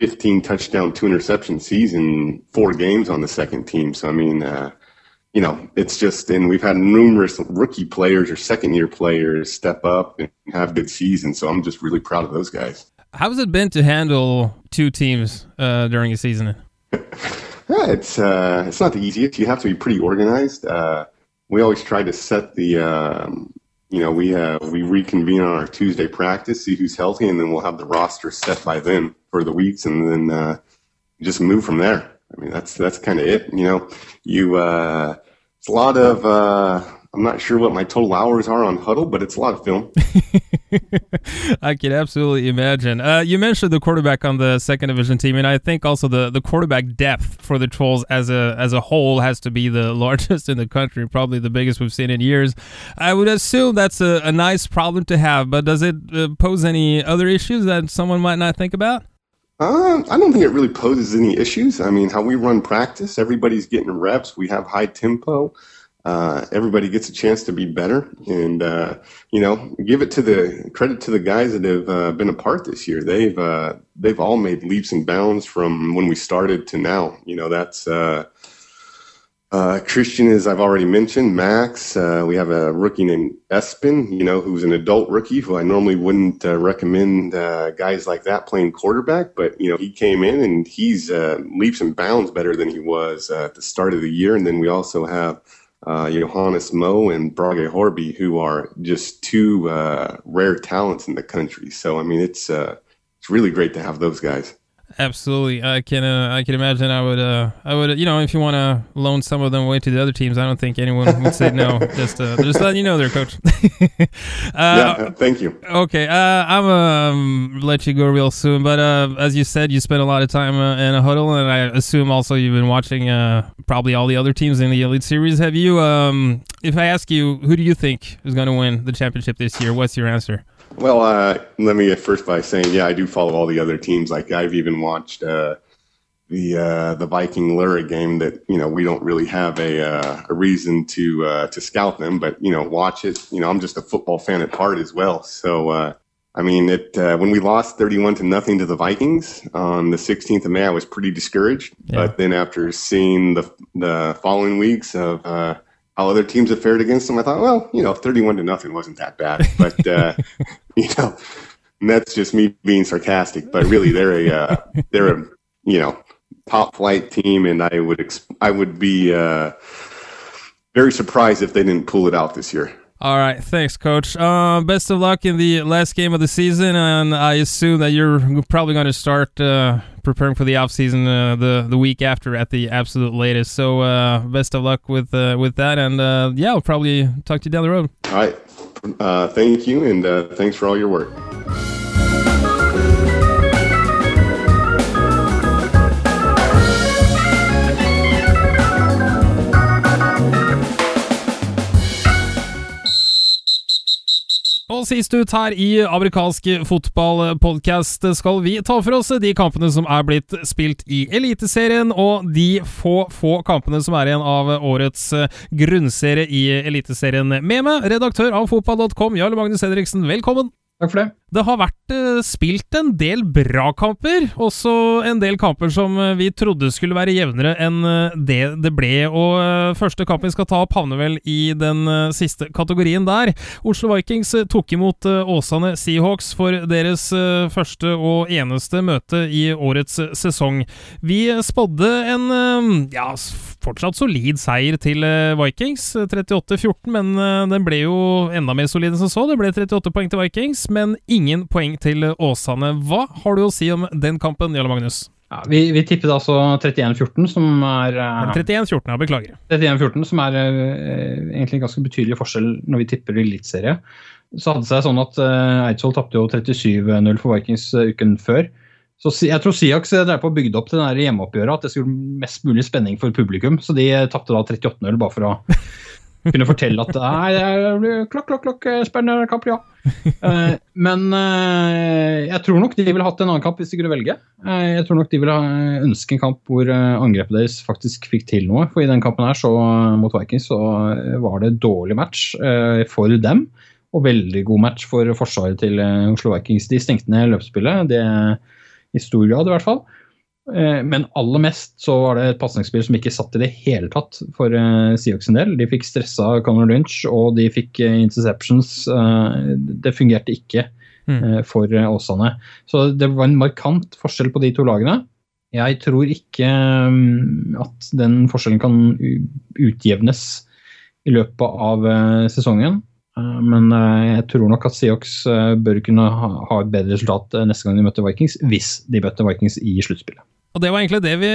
15 touchdown, two interception season, four games on the second team. So, I mean, uh, you know, it's just, and we've had numerous rookie players or second year players step up and have good seasons. So I'm just really proud of those guys. How's it been to handle two teams uh, during a season? yeah, it's uh, it's not the easiest. You have to be pretty organized. Uh, we always try to set the um, you know, we uh, we reconvene on our Tuesday practice, see who's healthy, and then we'll have the roster set by then for the weeks, and then uh, just move from there. I mean, that's that's kind of it. You know, you uh, it's a lot of uh, I'm not sure what my total hours are on Huddle, but it's a lot of film. I can absolutely imagine. Uh, you mentioned the quarterback on the second division team, and I think also the, the quarterback depth for the Trolls as a as a whole has to be the largest in the country, probably the biggest we've seen in years. I would assume that's a, a nice problem to have, but does it uh, pose any other issues that someone might not think about? Uh, I don't think it really poses any issues. I mean, how we run practice, everybody's getting reps. We have high tempo uh, everybody gets a chance to be better, and uh, you know, give it to the credit to the guys that have uh, been a part this year. They've uh, they've all made leaps and bounds from when we started to now. You know, that's uh, uh, Christian, as I've already mentioned. Max, we have a rookie named Espin. You know, who's an adult rookie who I normally wouldn't recommend guys like that playing quarterback, but you know, he came in and he's leaps and bounds better than he was at the start of the year. And then we also have uh, Johannes Mo and Brage Horby, who are just two uh, rare talents in the country. So I mean, it's uh, it's really great to have those guys. Absolutely, I can. Uh, I can imagine. I would. Uh, I would. You know, if you want to loan some of them away to the other teams, I don't think anyone would say no. just, uh, just letting you know, there, coach. uh, yeah. Thank you. Okay. Uh, I'm um let you go real soon, but uh, as you said, you spent a lot of time uh, in a huddle, and I assume also you've been watching uh, probably all the other teams in the Elite Series. Have you? Um, if I ask you, who do you think is going to win the championship this year? What's your answer? Well, uh, let me get first by saying, yeah, I do follow all the other teams. Like I've even watched uh, the uh, the Viking Lura game. That you know we don't really have a uh, a reason to uh, to scout them, but you know watch it. You know I'm just a football fan at heart as well. So uh, I mean, it when we lost 31 to nothing to the Vikings on the 16th of May, I was pretty discouraged. Yeah. But then after seeing the the following weeks of how other teams have fared against them, I thought, well, you know, 31 to nothing wasn't that bad. But, uh, you know, that's just me being sarcastic. But really, they're a, uh, they're a, you know, top flight team. And I would, ex- I would be uh, very surprised if they didn't pull it out this year. All right, thanks, coach. Uh, best of luck in the last game of the season, and I assume that you're probably going to start uh, preparing for the off season uh, the the week after at the absolute latest. So, uh, best of luck with uh, with that, and uh, yeah, I'll probably talk to you down the road. All right, thank you, and thanks for all your work. Og sist ut her i amerikansk fotballpodkast skal vi ta for oss de kampene som er blitt spilt i Eliteserien, og de få, få kampene som er igjen av årets grunnserie i Eliteserien. Med meg, redaktør av fotball.com, Jarle Magnus Henriksen, velkommen! Takk for det. Det har vært uh, spilt en del bra kamper, også en del kamper som uh, vi trodde skulle være jevnere enn uh, det det ble. Og første kamp vi skal ta opp, havner vel i den siste kategorien der. Oslo Vikings tok imot Åsane Seahawks for deres første og eneste møte i årets sesong. Vi spådde en ja, fortsatt solid seier til Vikings, 38-14, men den ble jo enda mer solid enn som så. Det ble 38 poeng til Vikings, men ingen poeng til Åsane. Hva har du å si om den kampen, Jarle Magnus? Ja, vi, vi tippet altså 31-14, som er uh, 31-14, ja, beklager. 31-14, Som er egentlig en ganske betydelig forskjell når vi tipper eliteserie. Så hadde det seg sånn at Eidsvoll tapte jo 37-0 for Vikings uken før. Så jeg tror Siax drev på bygde opp til det hjemmeoppgjøret at det skulle mest mulig spenning for publikum. Så de tapte da 38-0 bare for å kunne fortelle at nei, det blir klokk, klokk, klokk, spennende kamp, ja. Uh, men jeg tror nok de ville hatt en annen kamp hvis de kunne velge. Jeg tror nok de ville ønske en kamp hvor angrepet deres faktisk fikk til noe. For i den kampen her så, mot Vikings så var det dårlig match for dem. Og veldig god match for forsvaret til Oslo Vikings. De stengte ned løpsspillet, det i stor grad i hvert fall. Eh, men aller mest så var det et pasningsspill som ikke satt i det hele tatt for uh, Seahawks en del. De fikk stressa Conor Lynch, og de fikk uh, interceptions. Det fungerte ikke uh, for Åsane. Så det var en markant forskjell på de to lagene. Jeg tror ikke um, at den forskjellen kan utjevnes i løpet av sesongen. Men jeg tror nok at Seahawks bør kunne ha et bedre resultat neste gang de møter Vikings, hvis de møter Vikings i sluttspillet. Og Det var egentlig det vi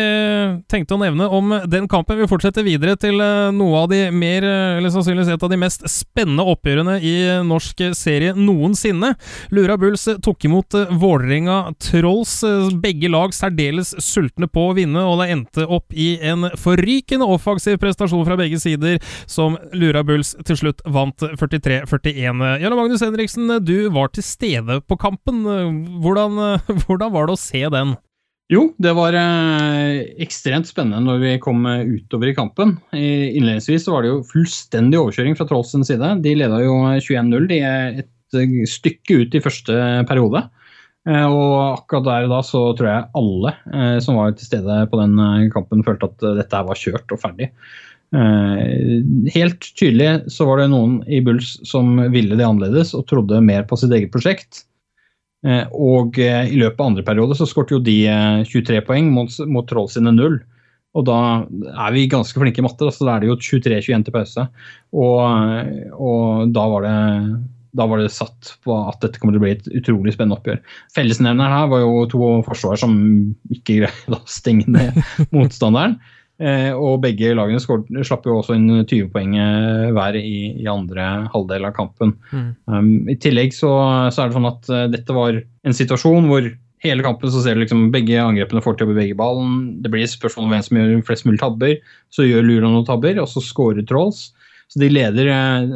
tenkte å nevne om den kampen. Vi fortsetter videre til eh, noe av de mer, eh, eller sannsynligvis et av de mest spennende oppgjørene i norsk serie noensinne. Lura Bulls tok imot eh, Vålerenga Trolls. Begge lag særdeles sultne på å vinne, og det endte opp i en forrykende offensiv prestasjon fra begge sider, som Lura Bulls til slutt vant 43-41. Jarle Magnus Henriksen, du var til stede på kampen. Hvordan, hvordan var det å se den? Jo, det var eh, ekstremt spennende når vi kom eh, utover i kampen. Innledningsvis var det jo fullstendig overkjøring fra Trolls side. De leda jo 21-0 de er et eh, stykke ut i første periode. Eh, og akkurat der og da så tror jeg alle eh, som var til stede på den eh, kampen, følte at dette var kjørt og ferdig. helt tydelig så var det noen i Bulls som ville det annerledes og trodde mer på sitt eget prosjekt. Eh, og eh, i løpet av andre periode så skåret jo de 23 eh, poeng mot, mot Troll sine null. Og da er vi ganske flinke i matte, så da er det jo 23-21 til pause. Og, og, da var det da var det satt på at dette kommer til å bli et utrolig spennende oppgjør. Fellesnevneren her var jo to forsvar som ikke greide å stenge ned motstanderen. Eh, og begge lagene slapp jo også inn 20 poeng eh, hver i, i, andre halvdel av kampen. Mm. Um, I tillegg så, så, er det sånn at uh, dette var en situasjon hvor hele kampen så ser du liksom begge angrepene får til å bevege ballen. Det blir spørsmål om hvem som gjør flest mulig tabber. Så gjør Lura noen tabber, og så scorer Trolls. Så de leder,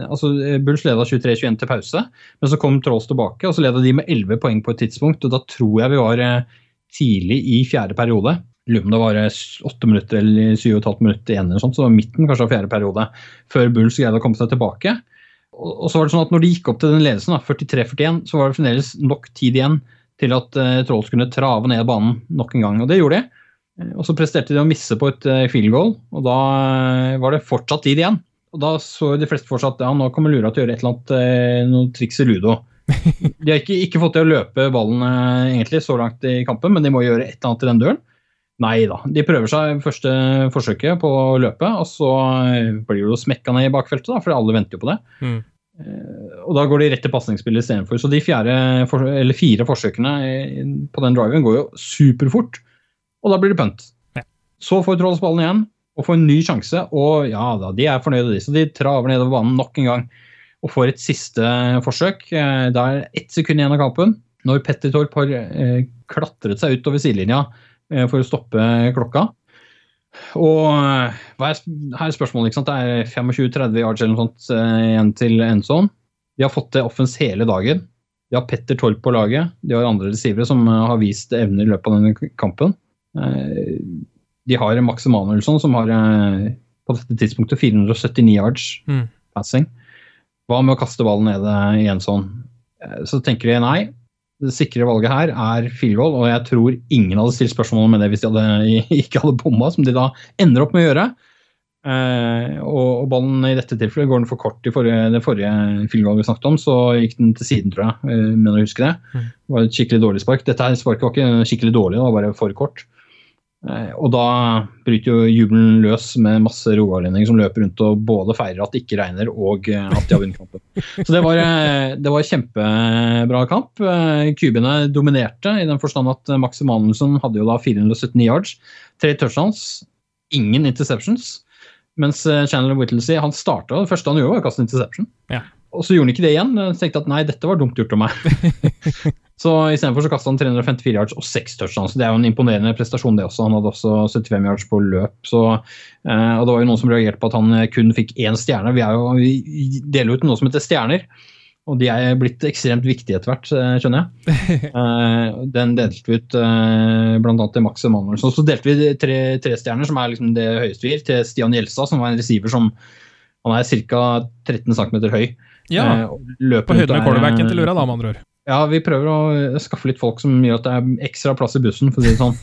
altså Bulls leda 23-21 til pause, men så kom Trolls tilbake, og så leda de med 11 poeng på et tidspunkt. og Da tror jeg vi var tidlig i fjerde periode. Lurer på om det var åtte minutter eller syv og et halvt minutt igjen, eller sånt, så det var midten kanskje av fjerde periode, før Bulls greide å komme seg tilbake. Og så var det sånn at når de gikk opp til den ledelsen, 43-41, så var det fremdeles nok tid igjen til at uh, Trolls kunne trave ned banen nok en gang. Og det gjorde de. Eh, og så presterte de å misse på et uh, field goal, og da uh, var det fortsatt tid igjen. Og da så de fleste for seg at ja, nå kommer Lura til å gjøre et eller annet noe triks i ludo. De har ikke, ikke, fått til å løpe ballen egentlig så langt i kampen, men de må gjøre et eller annet i den døren. Nei da. De prøver seg første forsøket på å løpe, og så blir det jo smekka ned i bakfeltet, da, for alle venter jo på det. Mm. Eh, og da går de rett til pasningsspillet istedenfor. Så de fjerde, fire forsøkene på den driven går jo superfort, og da blir det punt. Ja. Så får Trolls ballen igjen og får en ny sjanse, og ja da, de er fornøyde, de. Så de traver nedover banen nok en gang og får et siste forsøk. Eh, det er ett sekund igjen av kampen. Når Petter Torp har eh, klatret seg utover sidelinja Eh, for å stoppe klokka. Og eh, er, her er spørsmålet, ikke sant? Det er 25-30 yards eller noe sånt eh, igjen til endzone. De har fått det offens hele dagen. De har Petter Torp på laget. De har andre receivere som har vist evner i løpet av denne kampen. De har Max Emanuelsson som har på dette tidspunktet 479 yards mm. passing. Hva med å kaste ballen ned i en sånn? Så tenker de nei, det sikre valget her er Filvold, og jeg tror ingen hadde stilt spørsmål med det hvis de hadde, ikke hadde bomma, som de da ender opp med å gjøre. Eh, og, ballen i dette tilfellet går den for kort i forrige, det forrige filmvalget vi snakket om, så gikk den til siden, tror jeg. Eh, men å huske det. Mm. Det var et skikkelig dårlig spark. Dette her sparket var ikke skikkelig dårlig, det var bare for kort. Eh, og da bryter jo jubelen løs med masse rogalendinger som løper rundt og både feirer at det ikke regner og eh, at de har vunnet kampen. Så det var, eh, det var kjempebra kamp. Kubiene dominerte i den forstand at Max Emanuelsen hadde jo da 479 yards, tre touchdowns, ingen interceptions. Mens Chandler Whittlesey han starta, det første han gjorde, var å kaste interception. Ja. Og så gjorde han ikke det igjen. Jeg tenkte at nei, dette var dumt gjort av meg. Så Istedenfor så kasta han 354 yards og 6 touchdowns. Det er jo en imponerende prestasjon, det også. Han hadde også 75 yards på løp. Så, eh, og det var jo noen som reagerte på at han kun fikk én stjerne. Vi, jo, vi deler ut noe som heter stjerner. Og de er blitt ekstremt viktige etter hvert, eh, skjønner jeg. Eh, den delte vi ut bl.a. til Max Emanuelsen. Så, delte vi tre, tre stjerner, som er liksom det høyeste vi gir, til Stian Gjelstad, som var en receiver som han er ca. 13 cm høy. Ja, på høyden med quarterbacken til Lura, da, med andre ord. Ja, vi prøver å skaffe litt folk som gjør at det er ekstra plass i bussen, for å si det sånn.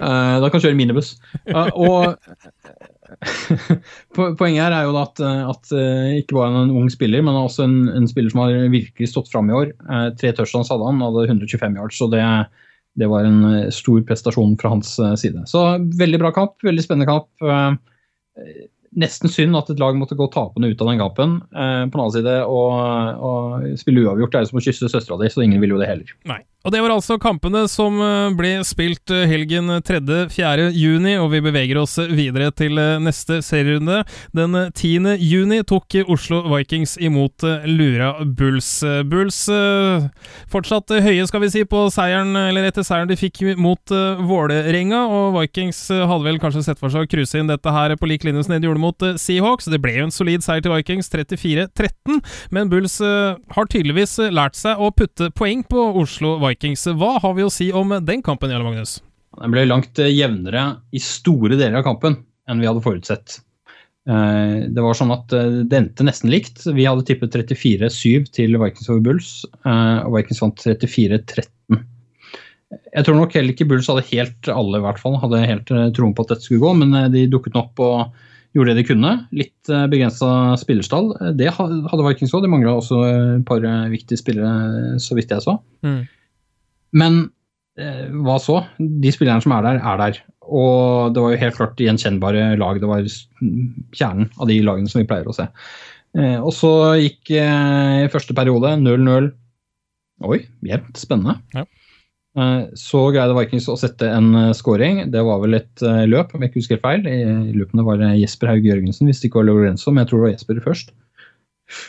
uh, da kan kjøre minibuss. Uh, og poenget her er jo at, at uh, ikke bare en ung spiller, men også en, en spiller som har virkelig stått fram i år. tre touchdowns hadde han, hadde 125 yards, så det, det var en stor prestasjon fra hans side. Så veldig bra kamp, veldig spennende kamp nesten synd at et lag måtte gå tapende ut av den gapen. Eh, på den annen side, å spille uavgjort er jo som å kysse søstera di, så ingen vil jo det heller. Nei. Og det var altså kampene som eh, ble spilt eh, helgen 3.-4. juni, og vi beveger oss videre til eh, neste serierunde. Den 10. juni tok Oslo Vikings imot Lura Bulls. Bulls fortsatt høye, skal vi si, på seieren, eller etter seieren de fikk mot Vålerenga, og Vikings hadde vel kanskje sett for seg å cruise inn dette her på lik linje som de gjorde mot Seahawks. Det ble jo en solid seier til Vikings, 34-13, men Bulls har tydeligvis lært seg å putte poeng på Oslo Vikings. Vikings. Hva har vi å si om den kampen, Jarle Magnus? Den ble langt eh, jevnere i store deler av kampen enn vi hadde forutsett. Eh, det var sånn at eh, det endte nesten likt. Vi hadde tippet 34-7 til Vikings over Bulls, og Vikings vant 34-13. Jeg tror nok heller ikke Bulls hadde helt alle i hvert fall, hadde helt troen på at dette skulle gå, men de dukket opp og gjorde det de kunne. Litt begrensa spillerstall. Det hadde Vikings òg. De mangla også et par viktige spillere, så vidt jeg så. Mm. Men eh, hva så? De spillerne som er der, er der. Og det var jo helt klart gjenkjennbare lag. Det var kjernen av de lagene som vi pleier å se. Eh, og så gikk eh, første periode 0-0. Oi, jevnt. Spennende. Ja. Så greide Vikings å sette en scoring. Det var vel et løp, om jeg ikke husker feil. I løpene var det Jesper Haug Jørgensen, hvis det ikke var Lorenzo, men jeg tror det var Jesper først.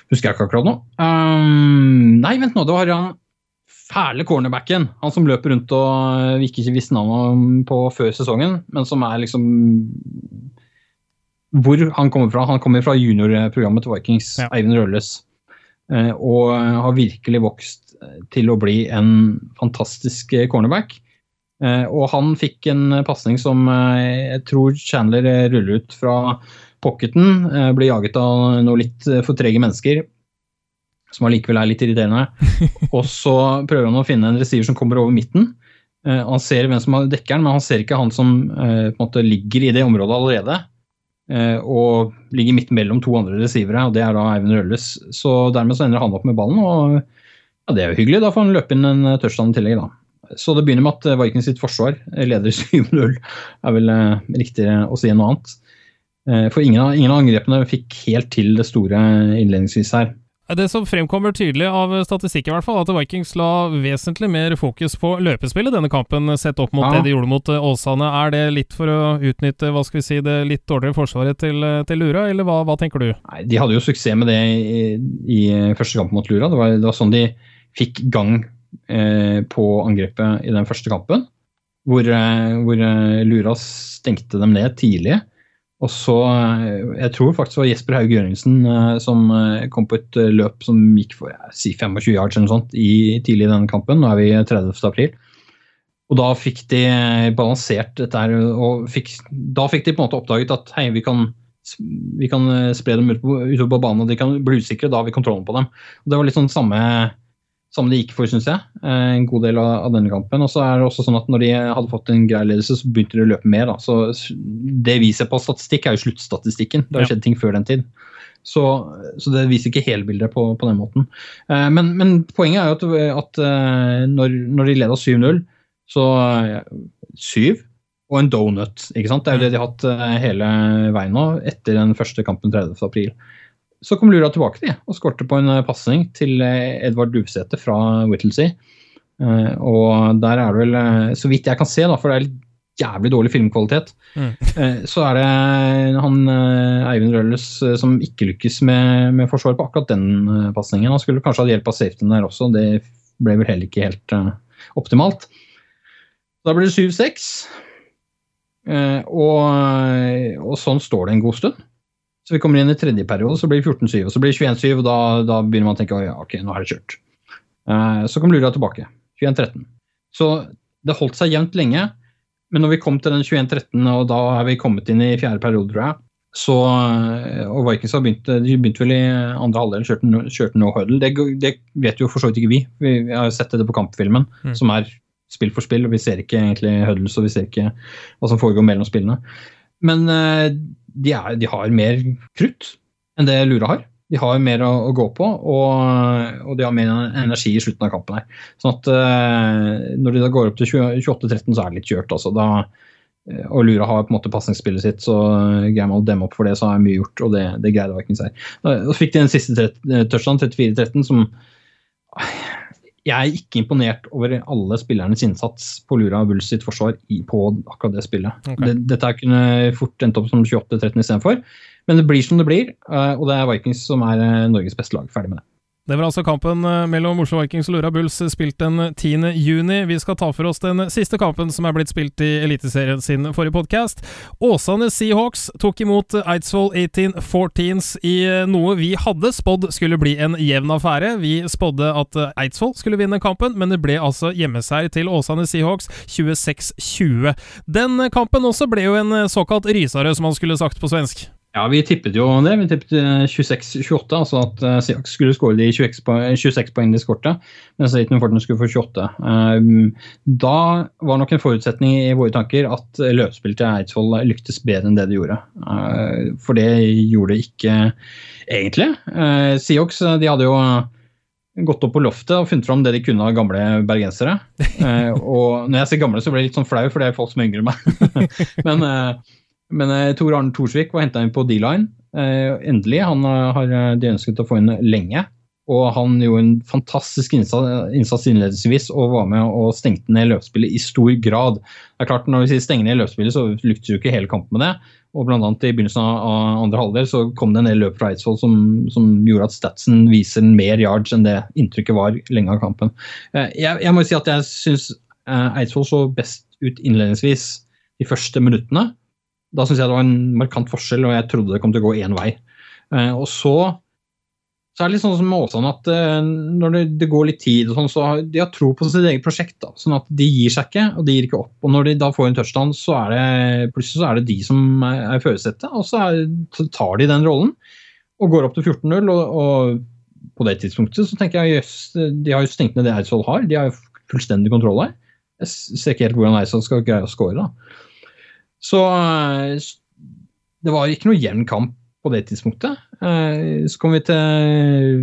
Husker jeg ikke akkurat nå. Um, nei, vent nå, det var han fæle cornerbacken. Han som løper rundt og vi ikke visste navnet på før sesongen, men som er liksom Hvor han kommer fra. Han kommer fra juniorprogrammet til Vikings, Ja. Eivind Rølles. Eh, og har virkelig vokst til å bli en fantastisk eh, cornerback. Eh, og han fikk en pasning som eh, jeg tror Chandler eh, ruller ut fra pocketen. Ble Blir jaget av noen litt eh, for trege mennesker, som allikevel er litt irriterende. og så prøver han å finne en receiver som kommer over midten. Uh, han ser hvem som dekker den, men han ser ikke han som uh, på en måte ligger i det området allerede. Uh, og ligger midt mellom to andre receivere, og det er da Eivind Rølles. Så dermed så ender han opp med ballen, og ja, det er jo hyggelig. Da får han løpe inn en touchdown i tillegg, da. Så det begynner med at Vikings sitt forsvar leder 7-0, er vel riktigere å si enn noe annet. For ingen av, ingen av angrepene fikk helt til det store innledningsvis her. Det som fremkommer tydelig av statistikk, i hvert fall, at Vikings la vesentlig mer fokus på løpespillet denne kampen, sett opp mot Ja. det de gjorde mot eh, Åsane. Er det litt for å utnytte hva skal vi si, det litt dårligere forsvaret til, eh, til Lura, eller hva, hva tenker du? Nei, de hadde jo suksess med det i, i første kamp mot Lura. Det var, det var sånn de fikk gang eh, på angrepet i den første kampen. Hvor, eh, hvor eh, Lura stengte dem ned tidlig. Og så eh, Jeg tror faktisk det var Jesper Haug Jørgensen eh, som eh, kom på et løp som gikk for si 25 yards eller noe sånt i, tidlig i denne kampen. Nå er vi 30. april. Og da fikk de balansert dette her, og fikk, da fikk de på en måte oppdaget at hei, vi kan vi kan spre dem ut utover på banen, og de kan bli usikre. Da har vi kontrollen på dem. Og det var litt sånn samme, samme det gikk for, syns jeg. eh, En god del av, denne kampen. Og så er det også sånn at når de hadde fått en grei ledelse, så begynte de å løpe mer. Da. Så det vi ser på statistikk, er jo sluttstatistikken. Det har skjedd ting før den tid. Så, så det viser ikke helbildet på, på den måten. Eh, Men, men poenget er jo at, at eh, når, når de leda 7-0, så 7 og en donut. ikke sant? Det er jo det de har hatt hele veien nå, etter den første kampen 30. Så kom Lura tilbake de, og skårte på en eh, pasning til eh, Edvard Duvsæter fra Whittlesea. Eh, og der er det vel, så vidt jeg kan se, da, for det er litt jævlig dårlig filmkvalitet, Mm. så er det han Eivind Rølles som ikke lykkes med, med forsvaret på akkurat den pasningen. Han skulle kanskje hatt hjelp av safetyen der også, det ble vel heller ikke helt optimalt. Da blir det 7-6. Eh, og, og sånn står det en god stund. Så vi kommer inn i tredje periode, så blir det 14-7, og så blir det 21-7, og da, da begynner man å tenke at ja, ok, nå er det kjørt. Uh, så kom Lura tilbake. 21-13. Så det holdt seg jevnt lenge, men når vi kom til den 21-13, og da er vi kommet inn i fjerde periode, tror jeg, så, eh, og Vikings har begynt, de begynte vel i andre halvdel, kjørte, no- kjørte no huddle. Det, det vet jo for så vidt ikke vi. Vi vi har jo sett det på kampfilmen, Mm. som er spill for spill, og vi ser ikke egentlig huddles, og vi ser ikke hva som foregår mellom spillene. Men eh, de, er, de har mer krutt enn det Lura har. De har mer å, å gå på, og, og de har mer energi i slutten av kampen. her. Sånn at uh, Når de da går opp til 28-13, så er det litt kjørt. altså. Da, eh, og Lura har på en måte pasningsspillet sitt, så greier man å demme opp for det, så er mye gjort. Og det, det greide Vikings her. Så fikk de den siste eh, touchdown, 34-13, som Jeg er ikke imponert over alle spillernes innsats på Lura og Bulls sitt forsvar i, på akkurat det spillet. Okay. Det, dette kunne fort endt opp som 28-13 istedenfor. Men det blir som det blir, eh, og det er Vikings som er eh, Norges beste lag. Ferdig med det. Det var altså kampen eh, mellom Oslo Vikings og Lura Bulls eh, spilt den 10. juni. Vi skal ta for oss den siste kampen som er blitt spilt i Eliteserien sin forrige podkast. Åsane Seahawks tok imot Eidsvoll 1814s i eh, noe vi hadde spådd skulle bli en jevn affære. Vi spådde at eh, Eidsvoll skulle vinne kampen, men det ble altså hjemmeseier til Åsane Seahawks 26-20. Den eh, kampen også ble jo en eh, såkalt rysare, som man skulle sagt på svensk. Ja, vi tippet jo det. Vi tippet eh, 26-28, altså at eh, Seahawks skulle skåre de 26 poeng, 26 poeng de skårte, mens Aiton Fortner skulle få 28. Um, Da var nok en forutsetning i våre tanker at løpspillet til Eidsvoll lyktes bedre enn det det gjorde. Uh, For det gjorde det ikke egentlig. Uh, Seahawks eh, de hadde jo gått opp på loftet og funnet fram det de kunne av gamle bergensere. Eh, og når jeg sier gamle, så blir jeg litt sånn flau, for det er folk som er yngre meg. men, eh, men eh, Tor Arne Thorsvik var henta inn på D-line. endelig. Han har de ønsket å få inn lenge. Og han gjorde en fantastisk innsats innledningsvis og var med og stengte ned løpsspillet i stor grad. Det er klart Når vi sier stenge ned løpsspillet, så lyktes jo ikke hele kampen med det. Og blant annet I begynnelsen av andre halvdel så kom det en del løp fra Eidsvoll som, som, gjorde at statsen viser mer yards enn det inntrykket var lenge av kampen. Eh, jeg, jeg må si at jeg syns eh, Eidsvoll så best ut innledningsvis de første minuttene. Da syns jeg det var en markant forskjell, og jeg trodde det kom til å gå én vei. Eh, og så så er det litt sånn som Åsan at uh, når det, det, går litt tid, og sånn, så de har tro på sitt eget prosjekt. da, sånn at De gir seg ikke, og de gir ikke opp. og Når de da får en touchdown, så er det plutselig så er det de som er, er førersetet. Og så, er, så, tar de den rollen og går opp til 14-0. Og, og, på det tidspunktet så tenker jeg jøss, de har jo stengt ned det Eidsvoll har. De har jo fullstendig kontroll her. Jeg ser ikke helt hvordan Eidsvoll skal greie å score. da. Så eh, det var ikke noe jevn kamp på det tidspunktet. Eh, så kom vi til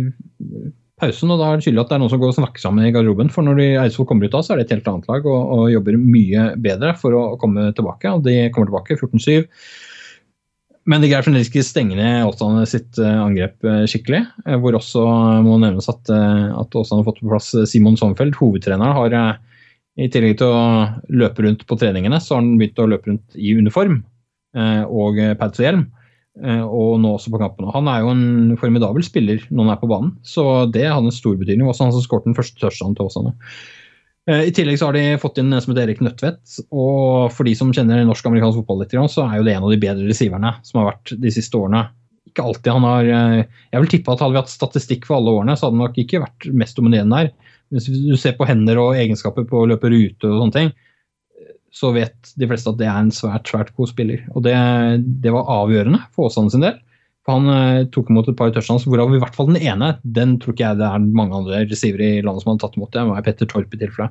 pausen, og da er det tydelig at det er noen som går og snakker sammen i garderoben. For når Eidsvoll kommer ut da, så er det et helt annet lag og, og jobber mye bedre for å komme tilbake. Og de kommer tilbake 14-7. Men de greier fremdeles ikke stenge ned Åsane sitt eh, angrep eh, skikkelig. Hvor også må nevnes at, at Åsane har fått på plass Simon Sommerfeld, hovedtreneren. har i tillegg til å løpe rundt på treningene, så har han begynt å løpe rundt i uniform og pads og hjelm. Eh, og nå også på kampen. Han er jo en formidabel spiller når han er på banen, så det hadde en stor betydning. Også han som skåret den første touchdown til Åsane. Eh, I tillegg så har de fått inn en som heter Erik Nødtvedt. Og for de som kjenner norsk-amerikansk fotball litt, så er jo det en av de bedre receiverne som har vært de siste årene. Ikke alltid han har eh, Jeg vil tippe at hadde vi hatt statistikk for alle årene, så hadde han nok ikke vært mest dominerende der. Hvis du ser på hender og egenskaper på å løpe rute og sånne ting, så vet de fleste at det er en svært svært god spiller. Og det, det var avgjørende for Åsane sin del. For Han eh, tok imot et par touchdowns, hvorav i hvert fall den ene den tror ikke jeg det er mange andre receivere i landet som hadde tatt imot. Det var Petter Torp i tilfelle.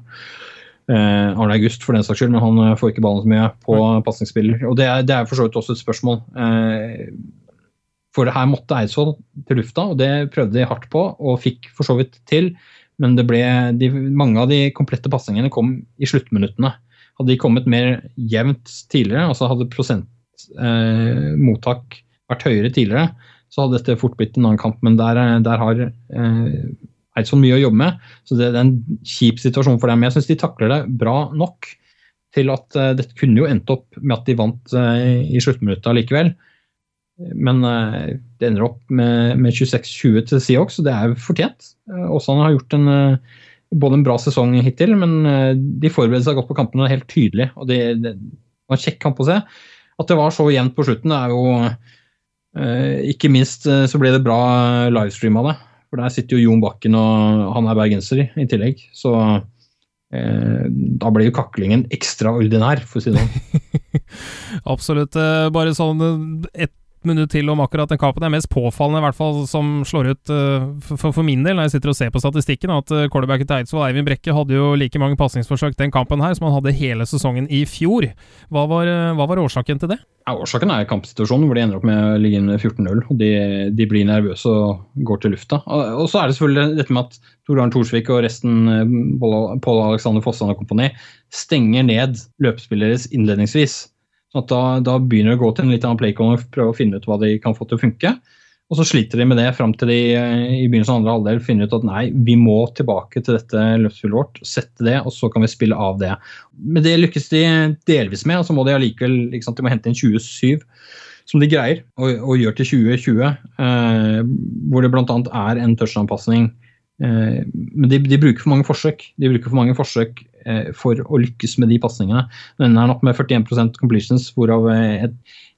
Eh, Arne August for den saks skyld, men han eh, får ikke ballen så mye på mm. pasningsspiller. Og det er, det er for så vidt også et spørsmål. Eh, for her måtte Eidsvoll til lufta, og det prøvde de hardt på, og fikk for så vidt til. Men ble, de, mange av de komplette pasningene kom i sluttminuttene. Hadde de kommet mer jevnt tidligere, altså hadde prosentmottak eh, vært høyere tidligere, så hadde dette fort blitt en annen kamp. Men der, eh, der har eh, Eidsvoll mye å jobbe med, så det, det, er en kjip situasjon for dem. Jeg syns de takler det bra nok til at eh, dette kunne jo endt opp med at de vant eh, i sluttminuttet likevel. Men eh, det ender opp med, med 26-20 til Seahawks, og det er fortjent. Åsane har gjort en både en bra sesong hittil, men eh, de forbereder seg godt på kampene Det er helt tydelig. og det, det var en kjekk kamp å se. At det var så jevnt på slutten, det er jo eh, Ikke minst eh, så ble det bra livestream av det. For der sitter jo Jon Bakken, og han er bergenser i, tillegg. Så eh, da ble jo kaklingen ekstraordinær, for å si det sånn. Absolutt. Bare sånn et minutt til om akkurat den kampen. Det er mest påfallende, i hvert fall som slår ut uh, for, for, min del, når jeg sitter og ser på statistikken, at uh, quarterbacken til Eidsvoll, Eivind Brekke, hadde jo like mange pasningsforsøk den kampen her som han hadde hele sesongen i fjor. Hva var, uh, hva var årsaken til det? Ja, årsaken er kampsituasjonen hvor de ender opp med å ligge inn 14-0. og de, de, blir nervøse og går til lufta. Og, og så er det selvfølgelig dette med at Tor Arne Thorsvik og resten, Pål Alexander Fossan og kompani, stenger ned løpespilleres innledningsvis. Sånn da, da, begynner de å gå til en litt annen playcall og prøve å finne ut hva de kan få til å funke. Og så sliter de med det fram til de eh, i begynnelsen av andre halvdel finner ut at nei, vi må tilbake til dette løpsspillet vårt, sette det, og så kan vi spille av det. Men det lykkes de delvis med, og så må de allikevel liksom, de må hente inn 27 som de greier, og, og gjør til 2020, eh, hvor det bl.a. er en touchdown-pasning. Eh, men de, de, bruker for mange forsøk. De bruker for mange forsøk Eh, for å lykkes med de pasningene. Den er nok med 41% completions, hvorav eh, jeg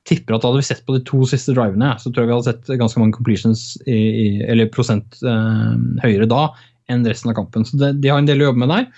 tipper at hadde vi sett på de to siste drivene, så tror jeg vi hadde sett ganske mange completions i, eller prosent eh, høyere da enn resten av kampen. Så det, de har en del å jobbe med der.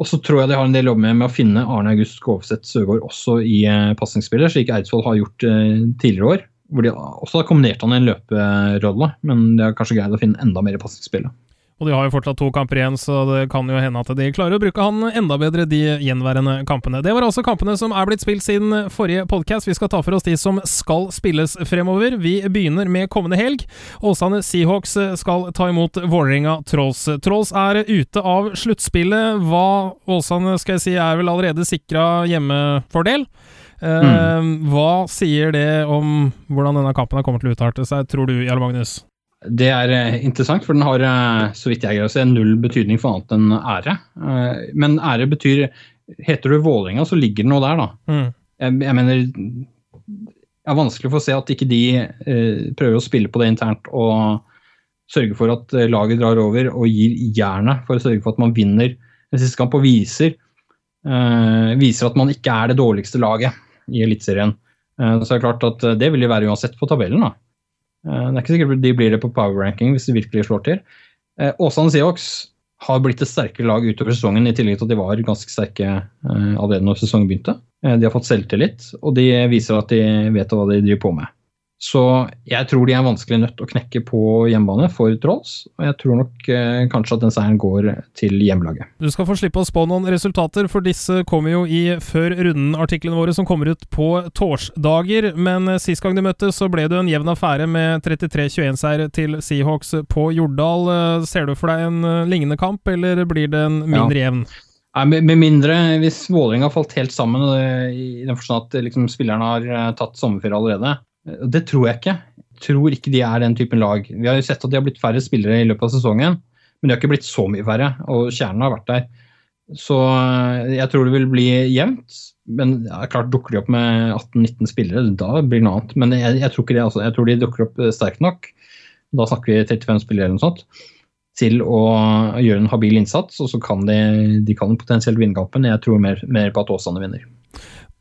Og så tror jeg de har en del å jobbe med med å finne Arne August Skovseth Søgaard også i eh, pasningsspillet, slik Eidsvoll har gjort eh, tidligere år. Hvor de også har kombinert han i en løperolle, men de har kanskje greid å finne enda mer i pasningsspillet. Og de har jo fortsatt to kamper igjen, så det kan jo hende at de klarer å bruke han enda bedre de gjenværende kampene. Det var altså kampene som er blitt spilt siden forrige podkast. Vi skal ta for oss de som skal spilles fremover. Vi begynner med kommende helg. Åsane Seahawks skal ta imot Vålerenga Trolls. Trolls er ute av sluttspillet. Hva Åsane skal jeg si er vel allerede sikra hjemmefordel. Mm. Hva sier det om hvordan denne kampen har kommet til å utarte seg, tror du, Jarl Magnus? Det er eh, interessant, for den har, eh, så vidt jeg greier å se, null betydning for annet enn ære. Eh, men ære betyr Heter du Vålerenga, så ligger det noe der, da. Mm. Jeg, jeg mener Det er vanskelig for å se at ikke de eh, prøver å spille på det internt og sørge for at laget drar over og gir jernet for å sørge for at man vinner en siste kamp og viser, eh, viser at man ikke er det dårligste laget i Eliteserien. Eh, så er det klart at det vil de være uansett på tabellen. da. Eh, det er ikke sikkert de blir det på power ranking hvis de virkelig slår til. Eh, Åsane Seahawks har blitt et sterkere lag utover sesongen, i tillegg til at de var ganske sterke eh, allerede når sesongen begynte. De har fått selvtillit, og de viser at de vet hva de driver på med. Så jeg tror de er vanskelig nødt å knekke på hjemmebane for Trolls. Og jeg tror nok eh, kanskje at den seieren går til hjemmelaget. Du skal få slippe å spå noen resultater, for disse kommer jo i før runden-artiklene våre, som kommer ut på torsdager. Men eh, sist gang de møttes, så ble det en jevn affære med 33-21-seier til Seahawks på Jordal. Eh, Ser du for deg en eh, lignende kamp, eller blir det en mindre jevn? Nei, med, mindre hvis Vålerenga har falt helt sammen, i den forstand at liksom, spillerne har tatt sommerferie allerede. Det tror jeg ikke. Jeg tror ikke de er den typen lag. Vi har jo sett at de har blitt færre spillere i løpet av sesongen, men de har ikke blitt så mye færre, og kjernen har vært der. Så eh, jeg tror det vil bli jevnt. Men ja, klart dukker de opp med 18-19 spillere, da blir det noe annet. Men jeg, jeg tror ikke det. Altså. Jeg tror de dukker opp eh, sterkt nok. Da snakker vi 35 spillere eller noe sånt. Til å gjøre en habil innsats, og så kan de, de kan potensielt vinne kampen. Jeg tror mer, mer på at Åsane vinner.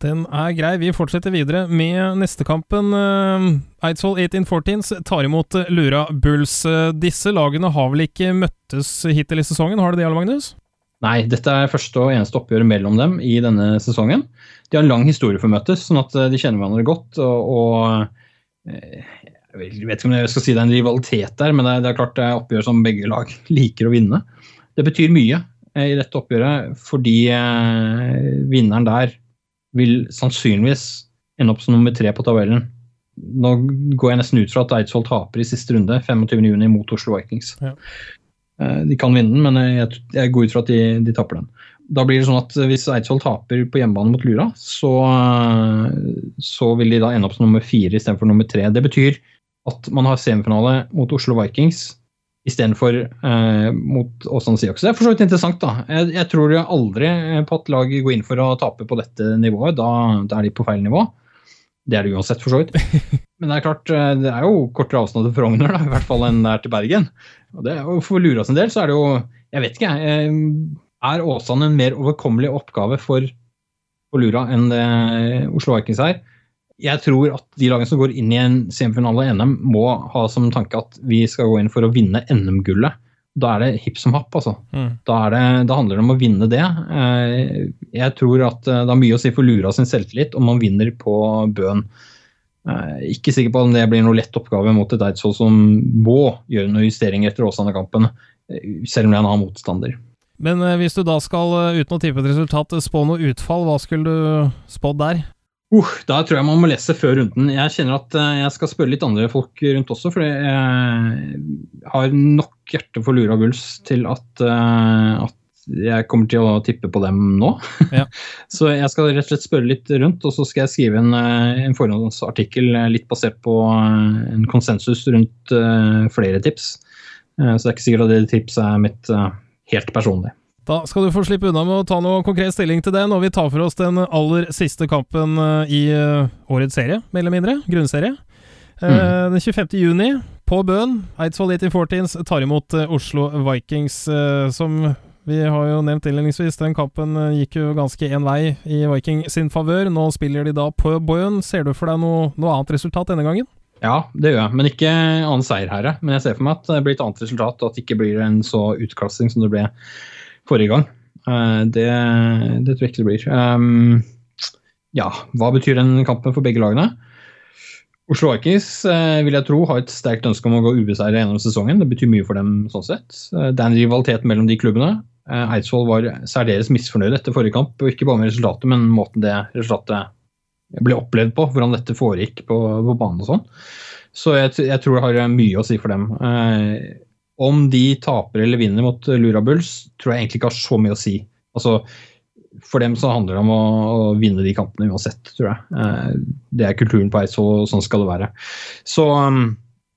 Den er grei. Vi fortsetter videre med neste kampen. Uh, Eidsvoll 1814s tar imot eh, Lura Bulls. Eh, disse lagene har vel ikke møttes hittil i sesongen, har de det, Jarle Magnus? Nei, dette er første og eneste oppgjør mellom dem i denne sesongen. De har en lang historie for møtes, sånn at eh, de kjenner hverandre godt. Og, og eh, jeg vet ikke om jeg skal si det er en rivalitet der, men det er, det er klart det er oppgjør som begge lag liker å vinne. Det betyr mye eh, i dette oppgjøret, fordi eh, vinneren der vil sannsynligvis ende opp som nummer tre på tabellen. Nå går jeg nesten ut fra at Eidsvoll taper i siste runde, 25.6 mot Oslo Vikings. Ja. Eh, De kan vinne den, men jeg, jeg går ut fra at de, de taper den. Da blir det sånn at Hvis Eidsvoll taper på hjemmebane mot Lura, så, så vil de da ende opp som nummer fire istedenfor nummer tre. Det betyr at man har semifinale mot Oslo Vikings istedenfor eh, mot Åsane Seahawks. Det er for så vidt interessant. da. Jeg, jeg tror jeg aldri på at laget går inn for å tape på dette nivået. Da, da er de på feil nivå. Det er det uansett, for så vidt. Men det er klart, eh, det er jo kortere avstand til Frogner da, i hvert fall enn det er til Bergen. Og det, jo for Luras en del så er det jo Jeg vet ikke, jeg. eh, Er Åsane en mer overkommelig oppgave for, for Lura enn det Oslo Vikings er? Jeg tror at de lagene som går inn i en semifinale i NM, må ha som tanke at vi skal gå inn for å vinne NM-gullet. Da er det hipp som happ, altså. Mm. Da, er det, da handler det om å vinne det. Eh, Jeg tror at eh, det har mye å si for Lura sin selvtillit om man vinner på Bøen. Eh, Ikke sikker på om det blir noe lett oppgave mot et Eidsvoll som må gjøre noen justeringer etter Åsane-kampen, selv om det er en annen motstander. Men hvis du da skal, uten å tippe et resultat, spå noe utfall, hva skulle du spådd der? Uh, da tror jeg man må lese før runden. Jeg kjenner at eh, jeg skal spørre litt andre folk rundt også, for jeg har nok hjerte for Lura Bulls til at, eh, at jeg kommer til å tippe på dem nå. Ja. så jeg skal rett og slett spørre litt rundt, og så skal jeg skrive en, eh, en forhåndsartikkel litt basert på en konsensus rundt flere tips. Så det er ikke sikkert at det tipset er mitt helt personlig. Da skal du få slippe unna med å ta noe konkret stilling til det når vi tar for oss den aller siste kampen eh, i eh, årets serie, mer eller mindre. Grunnserie. Mm. Den 25. juni, på Bøen, Eidsvoll 1814s tar imot eh, Oslo Vikings, eh, som vi har jo nevnt innledningsvis. Den kampen eh, gikk jo ganske én vei i Viking sin favør. Nå spiller de da på Bøen. Ser du for deg noe, noe annet resultat denne gangen? Ja, det gjør jeg, men ikke annen her. Men jeg ser for meg at det blir et annet resultat, og at det ikke blir en så utklassing som det ble forrige gang. Eh, Det, det tror jeg ikke det blir. Um, ja, hva betyr den kampen for begge lagene? Oslo Arkis eh, vil jeg tro har et sterkt ønske om å gå ubeseiret gjennom sesongen. Det betyr mye for dem sånn sett. Det er en rivalitet mellom de klubbene. Eidsvoll var særdeles misfornøyd etter forrige kamp, og ikke bare med resultatet, men måten det resultatet ble opplevd på, hvordan dette foregikk på, på banen og sånn. Så jeg, jeg tror det har mye å si for dem. Eh, om de taper eller vinner mot Lura Bulls, tror jeg egentlig ikke har så mye å si. Altså, for dem så handler det om å, å, vinne de kampene uansett, tror jeg. Eh, det er kulturen på Eidsvoll, og sånn skal det være. Så um,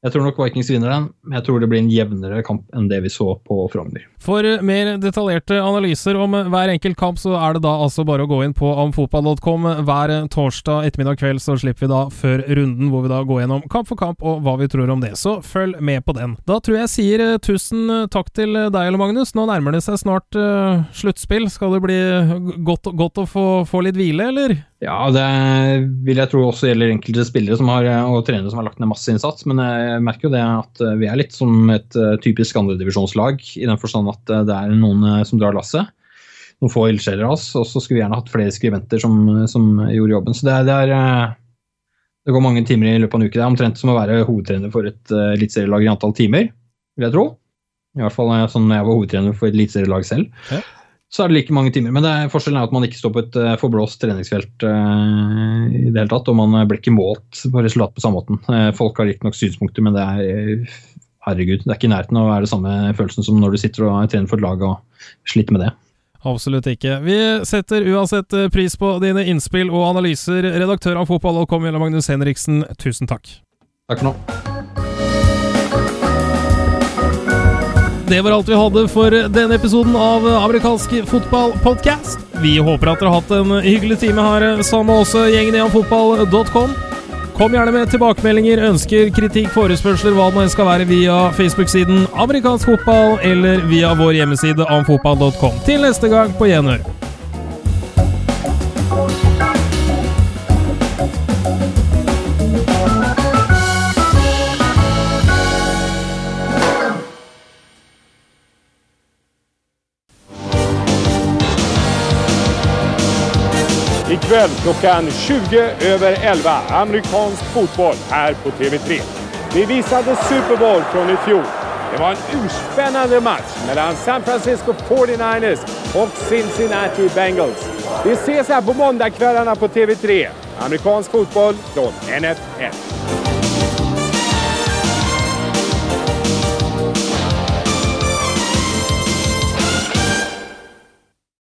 jeg tror nok Vikings vinner den, men jeg tror det blir en jevnere kamp enn det vi så på Frogner. For mer detaljerte analyser om hver enkelt kamp, så er det da altså bare å gå inn på amfotball.com hver torsdag ettermiddag kveld, så slipper vi da før runden, hvor vi da går gjennom kamp for kamp og hva vi tror om det. Så følg med på den. Da tror jeg jeg sier eh, tusen takk til deg, eller Magnus. Nå nærmer det seg snart uh, sluttspill. Skal det bli godt, godt å få, få litt hvile, eller? Ja, det vil jeg tro også gjelder enkelte spillere har, og trenere som har lagt ned masse innsats. Men jeg merker jo det at vi er litt som et eh, typisk andredivisjonslag. I den forstand at eh, det er noen eh, som drar lasset. Noen få ildsjeler av oss. Og så skulle vi gjerne hatt flere skribenter som, som gjorde jobben. Så det, det, er, det går mange timer i løpet av en uke. Det er omtrent som å være hovedtrener for et eliteserielag i antall timer, vil jeg tro. I hvert fall sånn jeg var hovedtrener for et eliteserielag selv. Ja så er det like mange timer. Men det er, forskjellen er at man ikke står på et uh, forblåst treningsfelt uh, i det hele tatt. Og man blir ikke målt på resultat på samme måten. Uh, folk har riktignok synspunkter, men det er herregud, det er ikke i nærheten av å være det samme følelsen som når du sitter og trener for et lag og sliter med det. Absolutt ikke. Vi setter uansett pris på dine innspill og analyser. Redaktør av fotball.com, Magnus Henriksen, tusen takk. Takk for nå. Det var alt vi hadde for denne episoden av amerikansk fotballpodkast. Vi håper at dere har hatt en hyggelig time her sammen med oss, gjengen i amfotball.com. Kom gjerne med tilbakemeldinger, ønsker, kritikk, forespørsler, hva det nå skal være via Facebook-siden Amerikansk fotball eller via vår hjemmeside amfotball.com. Til neste gang, på gjenhør. Ikväll klockan 20 över 11. Amerikansk fotboll här på TV3. Vi visade Super Bowl från i fjol. Det var en urspännande match mellan San Francisco 49ers och Cincinnati Bengals. Vi ses här på måndagskvällarna på TV3. Amerikansk fotboll från NFL.